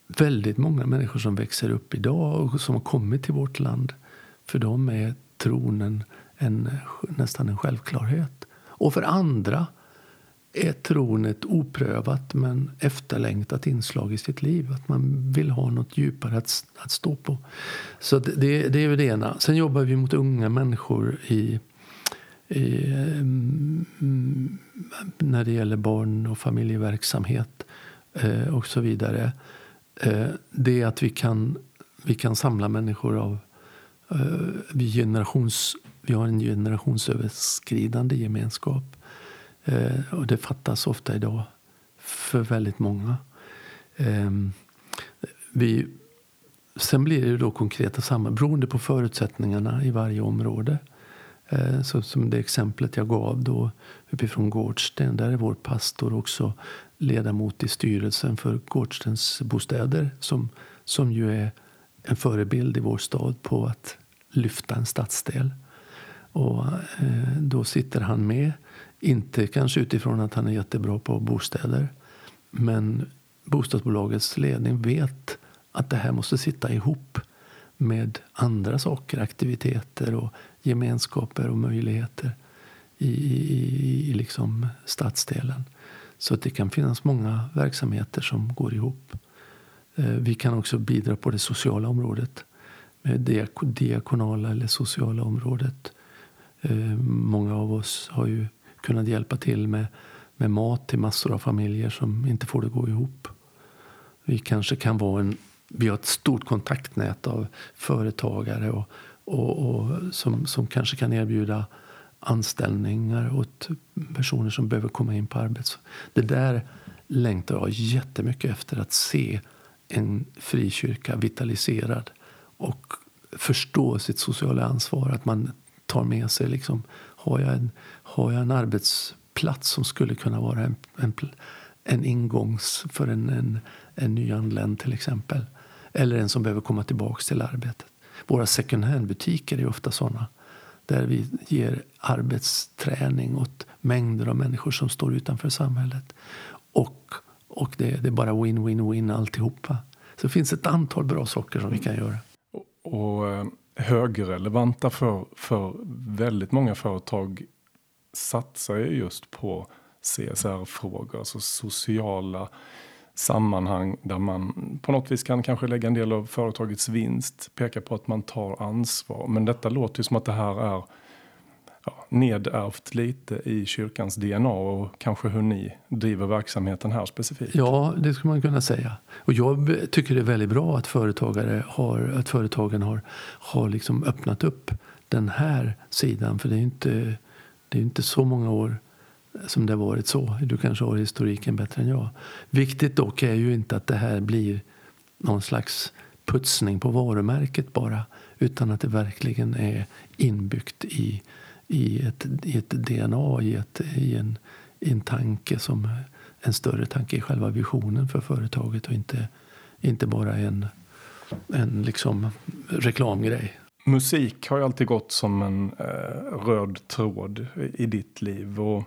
S1: väldigt många människor som växer upp idag och som har kommit till vårt land. För dem är tronen en, nästan en självklarhet. Och för andra är tron ett oprövat men efterlängtat inslag i sitt liv. Att man vill ha något djupare att, att stå på. Så det, det är det ena. Sen jobbar vi mot unga människor i, i mm, när det gäller barn och familjeverksamhet eh, och så vidare. Eh, det är att vi kan, vi kan samla människor av eh, vi, generations, vi har en generationsöverskridande gemenskap Eh, och det fattas ofta idag för väldigt många. Eh, vi, sen blir det då konkreta samarbeten beroende på förutsättningarna i varje område. Eh, så som det exemplet jag gav då uppifrån Gårdsten. Där är vår pastor också ledamot i styrelsen för Gårdstens bostäder som, som ju är en förebild i vår stad på att lyfta en stadsdel. Och eh, då sitter han med, inte kanske utifrån att han är jättebra på bostäder men bostadsbolagets ledning vet att det här måste sitta ihop med andra saker, aktiviteter och gemenskaper och möjligheter i, i, i liksom stadsdelen. Så att det kan finnas många verksamheter som går ihop. Eh, vi kan också bidra på det sociala området. Eh, med det diakonala eller sociala området. Eh, många av oss har ju kunnat hjälpa till med, med mat till massor av familjer som inte får det gå ihop. Vi kanske kan vara en vi har ett stort kontaktnät av företagare och, och, och som, som kanske kan erbjuda anställningar åt personer som behöver komma in på arbets... Det där längtar jag jättemycket efter att se en frikyrka vitaliserad och förstå sitt sociala ansvar. Att man tar med sig liksom, har jag en, har jag en arbetsplats som skulle kunna vara en, en, en ingångs för en, en, en nyanländ till exempel eller en som behöver komma tillbaka till arbetet. Våra second hand-butiker är ofta sådana där vi ger arbetsträning åt mängder av människor som står utanför samhället. Och, och det, det är bara win-win-win alltihopa. Så det finns ett antal bra saker som vi kan göra.
S2: Och, och eh, högrelevanta för, för väldigt många företag satsar ju just på CSR-frågor, alltså sociala sammanhang där man på något vis kan kanske lägga en del av företagets vinst, peka på att man tar ansvar. Men detta låter ju som att det här är ja, nedärvt lite i kyrkans DNA och kanske hur ni driver verksamheten här specifikt.
S1: Ja, det skulle man kunna säga. Och jag tycker det är väldigt bra att, företagare har, att företagen har, har liksom öppnat upp den här sidan. För det är inte, det är inte så många år som det har varit så. Du kanske har historiken bättre än jag. Viktigt dock är ju inte att det här blir någon slags putsning på varumärket bara utan att det verkligen är inbyggt i, i, ett, i ett DNA, i, ett, i, en, i en tanke som en större tanke i själva visionen för företaget och inte, inte bara en, en liksom reklamgrej.
S2: Musik har ju alltid gått som en eh, röd tråd i ditt liv. Och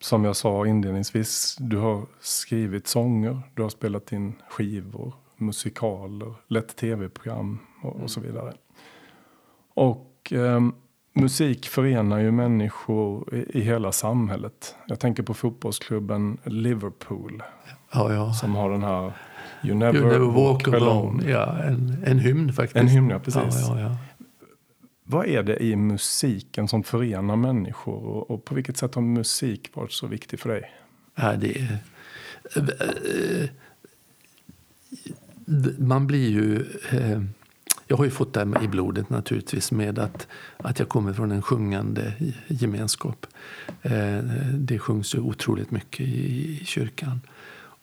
S2: som jag sa inledningsvis, du har skrivit sånger, du har spelat in skivor, musikaler, lett tv-program och, och, så vidare. Och eh, musik förenar ju människor i, hela samhället. Jag tänker på fotbollsklubben Liverpool.
S1: Ja, ja.
S2: Som har den här You never,
S1: you never walk,
S2: walk alone.
S1: alone. Ja, en, en hymn faktiskt.
S2: En hymn, ja precis.
S1: Ja, ja,
S2: vad är det i musiken som förenar människor och, och, på vilket sätt har musik varit så viktig för dig?
S1: Ja, det är, man blir ju... Jag har ju fått det i blodet naturligtvis med att, att jag kommer från en sjungande gemenskap. Eh, det sjungs ju otroligt mycket i, kyrkan.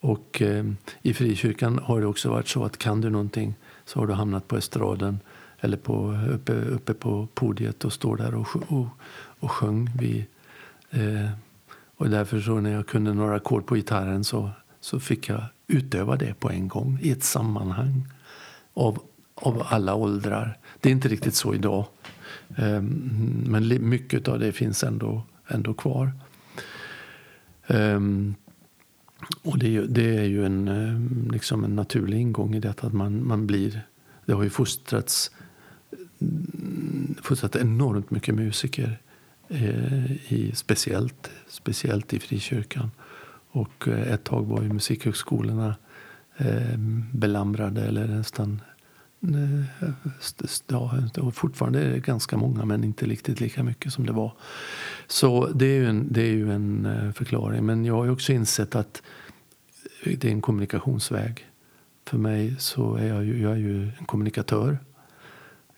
S1: Och eh, i frikyrkan har det också varit så att kan du någonting så har du hamnat på estraden eller på, uppe, uppe på podiet och står där och, och, och sjöng. Vi, eh, och därför så när jag kunde några ackord på gitarren så, så fick jag utöva det på en gång i ett sammanhang av, av alla åldrar. Det är inte riktigt så idag. Ehm, men mycket av det finns ändå, ändå kvar. Ehm, och det, det, är ju en, eh, liksom en naturlig ingång i detta att man, man blir det har ju fostrats fostrat enormt mycket musiker. Eh, I, speciellt, speciellt i frikyrkan. Och eh, ett tag var ju musikhögskolorna ehm, belamrade eller nästan Eh, ja, och fortfarande är det ganska många, men inte riktigt lika mycket som det var. Så det är ju en, det är ju en eh, förklaring. Men jag har också insett att det är en kommunikationsväg. För mig så är jag ju, jag är ju en kommunikatör.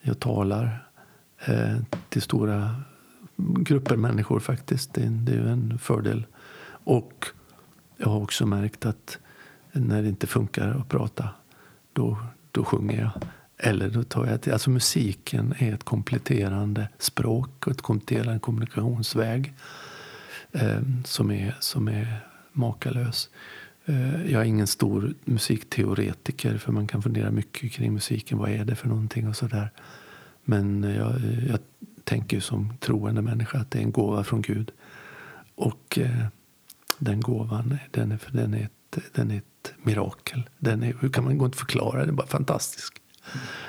S1: Jag talar eh, till stora grupper människor faktiskt. Det, det är ju en fördel. Och jag har också märkt att när det inte funkar att prata, då, då sjunger jag. Eller då tar jag till, alltså musiken är ett kompletterande språk och ett kompletterande kommunikationsväg eh, som, är, som är makalös. Eh, jag är ingen stor musikteoretiker för man kan fundera mycket kring musiken. Vad är det för någonting och sådär. Men jag, jag tänker som troende människa att det är en gåva från Gud. Och eh, den gåvan den är, den är, ett, den är ett mirakel. Den är, hur kan man gå inte förklara? Den är bara fantastisk.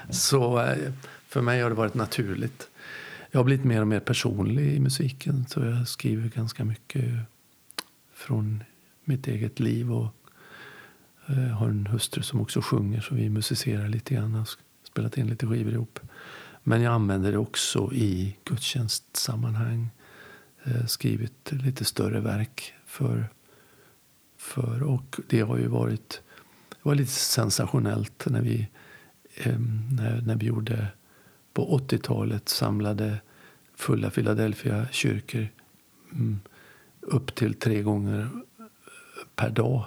S1: Så eh, för mig har det varit naturligt. Jag har blivit mer och mer personlig i musiken. Så jag skriver ganska mycket från mitt eget liv. Och jag har en hustru som också sjunger så vi musicerar lite grann. och spelat in lite skivor ihop. Men jag använder det också i gudstjänstsammanhang. Eh, skrivit lite större verk för, för och det har ju varit det var lite sensationellt när vi, eh, när, när vi gjorde på 80-talet samlade fulla Philadelphia kyrkor mm, upp till tre gånger per dag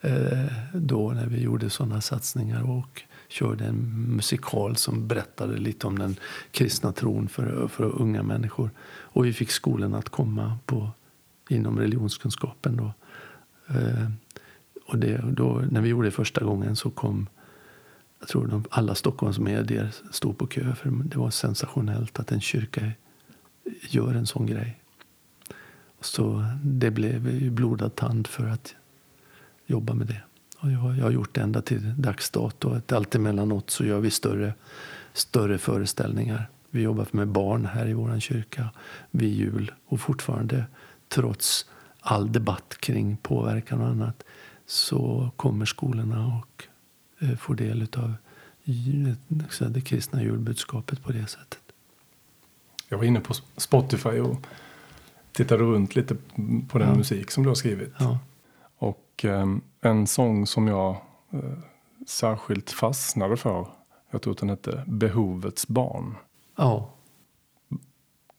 S1: eh, då när vi gjorde sådana satsningar och körde en musikal som berättade lite om den kristna tron för, för unga människor. Och vi fick skolan att komma på, inom religionskunskapen. Då. Eh, och det, då, när vi gjorde det första gången så kom jag tror de, alla Stockholmsmedier stod på kö. För det var sensationellt att en kyrka gör en sån grej. Så det blev ju blodad tand för att jobba med det. Och jag, jag har gjort det ända till dags dato. allt emellanåt så gör vi större, större föreställningar. Vi jobbar med barn här i vår kyrka vid jul. Och fortfarande, trots all debatt kring påverkan och annat, så kommer skolorna och eh, får del av det kristna julbudskapet på det sättet.
S2: Jag var inne på Spotify och tittade runt lite på den ja. musik som du har skrivit. Ja. Och um, en sång som jag uh, särskilt fastnade för, jag tror att den hette Behovets barn.
S1: Ja.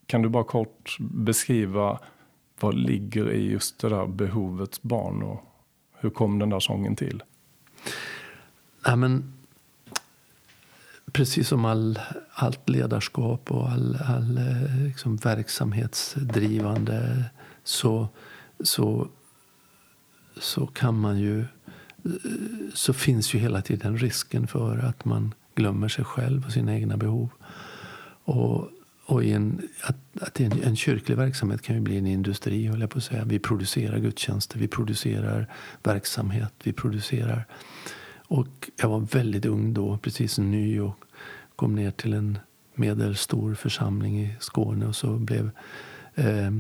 S2: Kan du bara kort beskriva vad ligger i just det där behovets barn och hur kom den där sången till?
S1: Ja, men, precis som all, allt ledarskap och all, all eh, liksom, verksamhetsdrivande så, så så kan man ju eh, så finns ju hela tiden risken för att man glömmer sig själv och sina egna behov. Och, och en, att, att en, en, kyrklig verksamhet kan ju bli en industri, höll jag på att säga. Vi producerar gudstjänster, vi producerar verksamhet, vi producerar... Och jag var väldigt ung då, precis ny och kom ner till en medelstor församling i Skåne och så blev eh,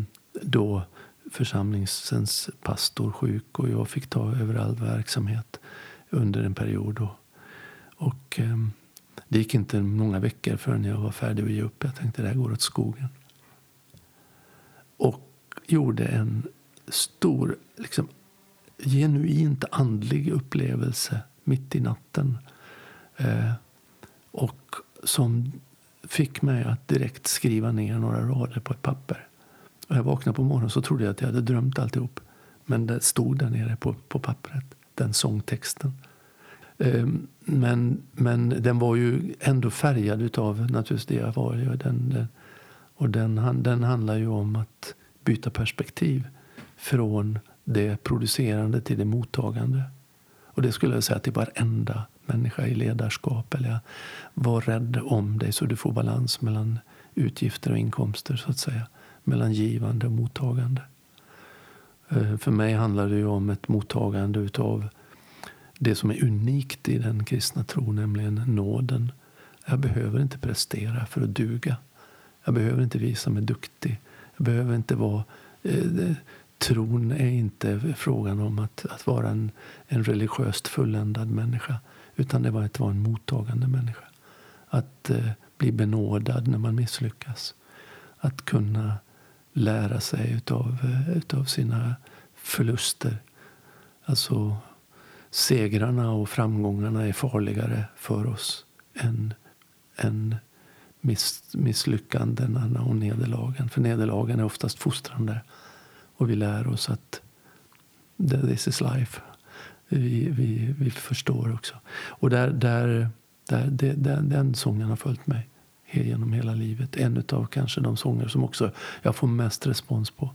S1: då församlingens pastor sjuk och jag fick ta över all verksamhet under en period. Då. och eh, det gick inte många veckor förrän jag var färdig att ge upp. Jag tänkte det här går åt skogen. Och gjorde en stor, liksom, genuint andlig upplevelse mitt i natten. Eh, och som fick mig att direkt skriva ner några rader på ett papper. Och jag vaknade på morgonen så trodde jag att jag hade drömt alltihop. Men det stod där nere på, på pappret, den sångtexten. Ehm, men, men den var ju ändå färgad av naturligtvis det jag var. Den, den, och den, den handlar ju om att byta perspektiv från det producerande till det mottagande. Och det skulle jag säga till varenda människa i ledarskap. Eller var rädd om dig så du får balans mellan utgifter och inkomster. så att säga mellan givande och mottagande. Ehm, för mig handlar det ju om ett mottagande utav det som är unikt i den kristna tron, nämligen nåden. Jag behöver inte prestera för att duga. Jag behöver inte visa mig duktig. Jag behöver inte vara... Eh, tron är inte frågan om att, att vara en, en religiöst fulländad människa utan det var att vara en mottagande människa. Att eh, bli benådad när man misslyckas. Att kunna lära sig utav, eh, utav sina förluster. Alltså segrarna och framgångarna är farligare för oss än, än miss, misslyckandena och nederlagen. För nederlagen är oftast fostrande. Och vi lär oss att this is life. Vi, vi, vi förstår också. Och där, där Där, det, den, den sången har följt mig genom hela livet. En av kanske de sånger som också jag får mest respons på.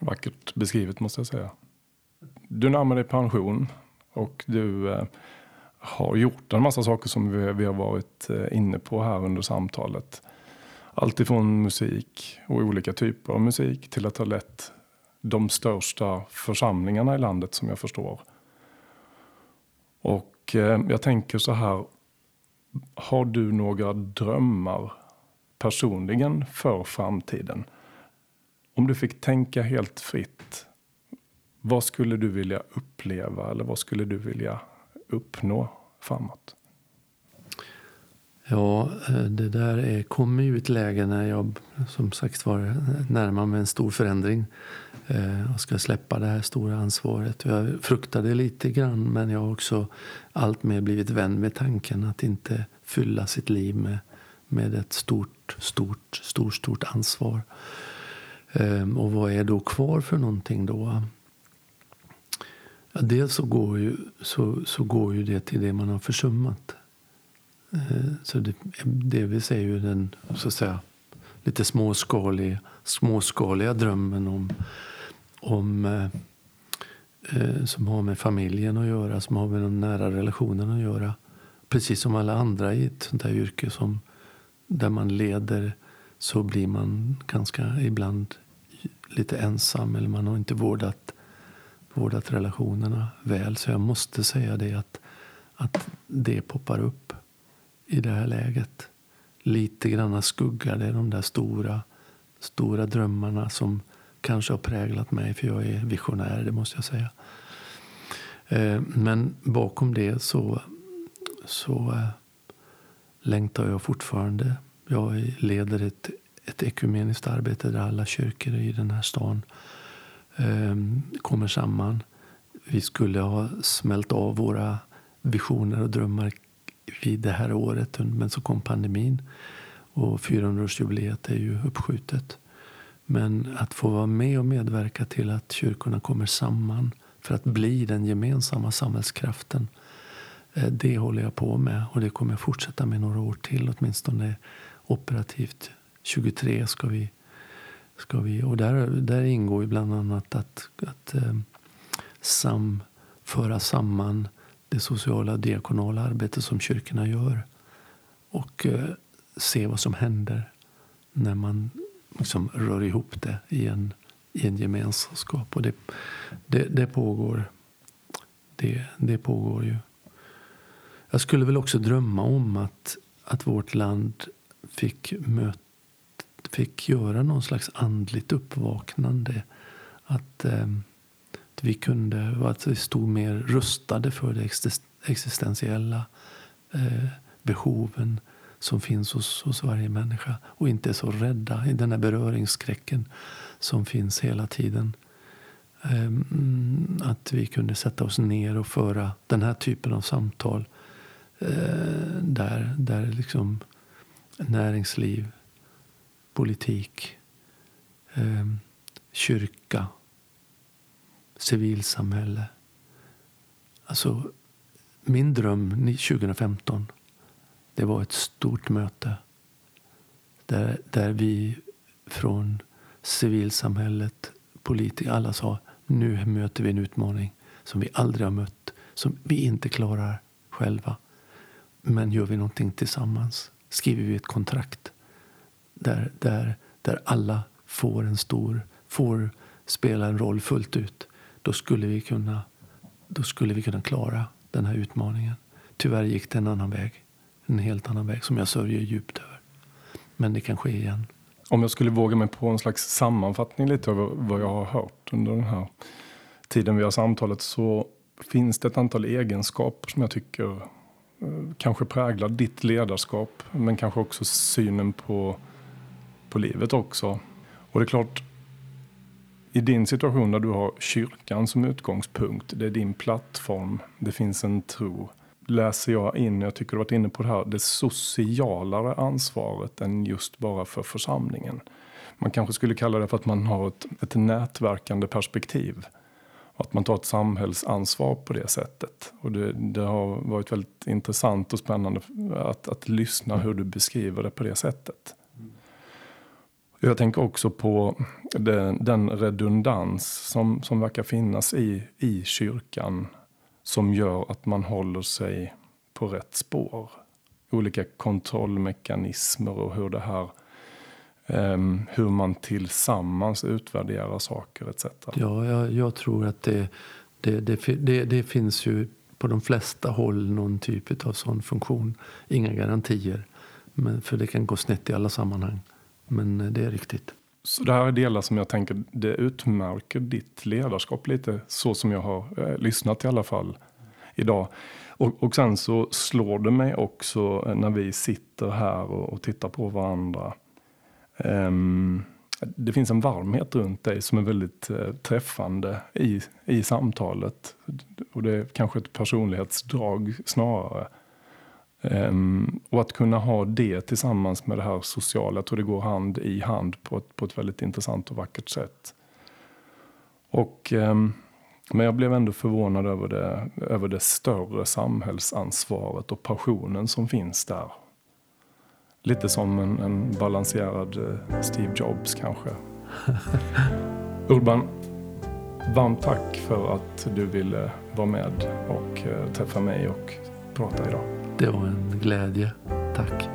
S2: Vackert beskrivet måste jag säga. Du närmar dig pension och du eh, har gjort en massa saker som vi, vi har varit eh, inne på här under samtalet. Allt ifrån musik och olika typer av musik till att ha lett de största församlingarna i landet som jag förstår. Och eh, jag tänker så här. Har du några drömmar personligen för framtiden? Om du fick tänka helt fritt. Vad skulle du vilja uppleva eller vad skulle du vilja uppnå framåt?
S1: Ja, eh, det där är, kommer ju ett läge när jag som sagt var närmar mig en stor förändring eh, och ska släppa det här stora ansvaret. Jag fruktar det lite grann men jag har också alltmer blivit vän med tanken att inte fylla sitt liv med, med ett stort, stort, stort, stort ansvar. Ehm, och vad är då kvar för någonting då? Ja, dels så går, ju, så, så går ju det till det man har försummat. Eh, så det, delvis är ju den så att säga, lite småskaliga, småskaliga drömmen om, om eh, eh, som har med familjen att göra, som har med de nära relationerna att göra. Precis som alla andra i ett sånt här yrke som, där man leder så blir man ganska ibland lite ensam eller man har inte vårdat, vårdat relationerna väl. Så jag måste säga det att, att det poppar upp i det här läget. Lite grann skuggar det de där stora, stora drömmarna som kanske har präglat mig, för jag är visionär, det måste jag säga. Eh, men bakom det så, så eh, längtar jag fortfarande. Jag leder ett, ett ekumeniskt arbete där alla kyrkor i den här stan Ehm, kommer samman. Vi skulle ha smält av våra visioner och drömmar vid det här året. Men så kom pandemin och 400-årsjubileet är ju uppskjutet. Men att få vara med och medverka till att kyrkorna kommer samman för att bli den gemensamma samhällskraften. Eh, det håller jag på med och det kommer jag fortsätta med några år till. Åtminstone operativt. 23 ska vi... Ska vi och där, där ingår ju bland annat att, att eh, sam, föra samman det sociala diakonala arbete som kyrkorna gör och eh, se vad som händer när man liksom rör ihop det i en, i en gemenskap. Och det, det, det, pågår. Det, det pågår ju. Jag skulle väl också drömma om att, att vårt land fick, möta fick göra någon slags andligt uppvaknande. Att... Eh, att vi kunde, att vi stod mer rustade för de existentiella eh, behoven som finns hos, hos varje människa och inte är så rädda i den här beröringsskräcken som finns hela tiden. Eh, att vi kunde sätta oss ner och föra den här typen av samtal eh, där, där liksom näringsliv, politik, eh, kyrka civilsamhälle. Alltså, min dröm 2015 det var ett stort möte där, där vi från civilsamhället, politiker, alla sa nu möter vi en utmaning som vi aldrig har mött, som vi inte klarar själva. Men gör vi någonting tillsammans, skriver vi ett kontrakt där, där, där alla får en stor, får spela en roll fullt ut då skulle vi kunna, då skulle vi kunna klara den här utmaningen. Tyvärr gick det en annan väg. En helt annan väg som jag sörjer djupt över. Men det kan ske igen.
S2: Om jag skulle våga mig på en slags sammanfattning lite av vad jag har hört under den här tiden vi har samtalet så finns det ett antal egenskaper som jag tycker eh, kanske präglar ditt ledarskap men kanske också synen på, på livet också. Och det är klart, i din situation där du har kyrkan som utgångspunkt, det är din plattform, det finns en tro. Läser jag in, jag tycker du varit inne på det här, det socialare ansvaret än just bara för församlingen. Man kanske skulle kalla det för att man har ett, ett nätverkande perspektiv. Att man tar ett samhällsansvar på det sättet. Och det, det har varit väldigt intressant och spännande att, att lyssna hur du beskriver det på det sättet. Jag tänker också på den, den redundans som, som verkar finnas i, i kyrkan som gör att man håller sig på rätt spår. Olika kontrollmekanismer och hur det här um, hur man tillsammans utvärderar saker etc.
S1: Ja, jag, jag tror att det, det, det, det, det finns ju på de flesta håll någon typ av sån funktion. Inga garantier, men, för det kan gå snett i alla sammanhang. Men eh, det är riktigt.
S2: Så det här är delar som jag tänker det utmärker ditt ledarskap lite så som jag har eh, lyssnat i alla fall idag. Och, och sen så slår det mig också eh, när vi sitter här och, och tittar på varandra. Um, det finns en varmhet runt dig som är väldigt eh, träffande i, i samtalet. Och det är kanske ett personlighetsdrag snarare. Um, och att kunna ha det tillsammans med det här sociala, jag tror det går hand i hand på ett, på ett väldigt intressant och vackert sätt. Och, um, men jag blev ändå förvånad över det, över det större samhällsansvaret och passionen som finns där. Lite som en, en balanserad uh, Steve Jobs kanske. Urban, varmt tack för att du ville vara med och uh, träffa mig och prata idag.
S1: Det var en glädje. Tack.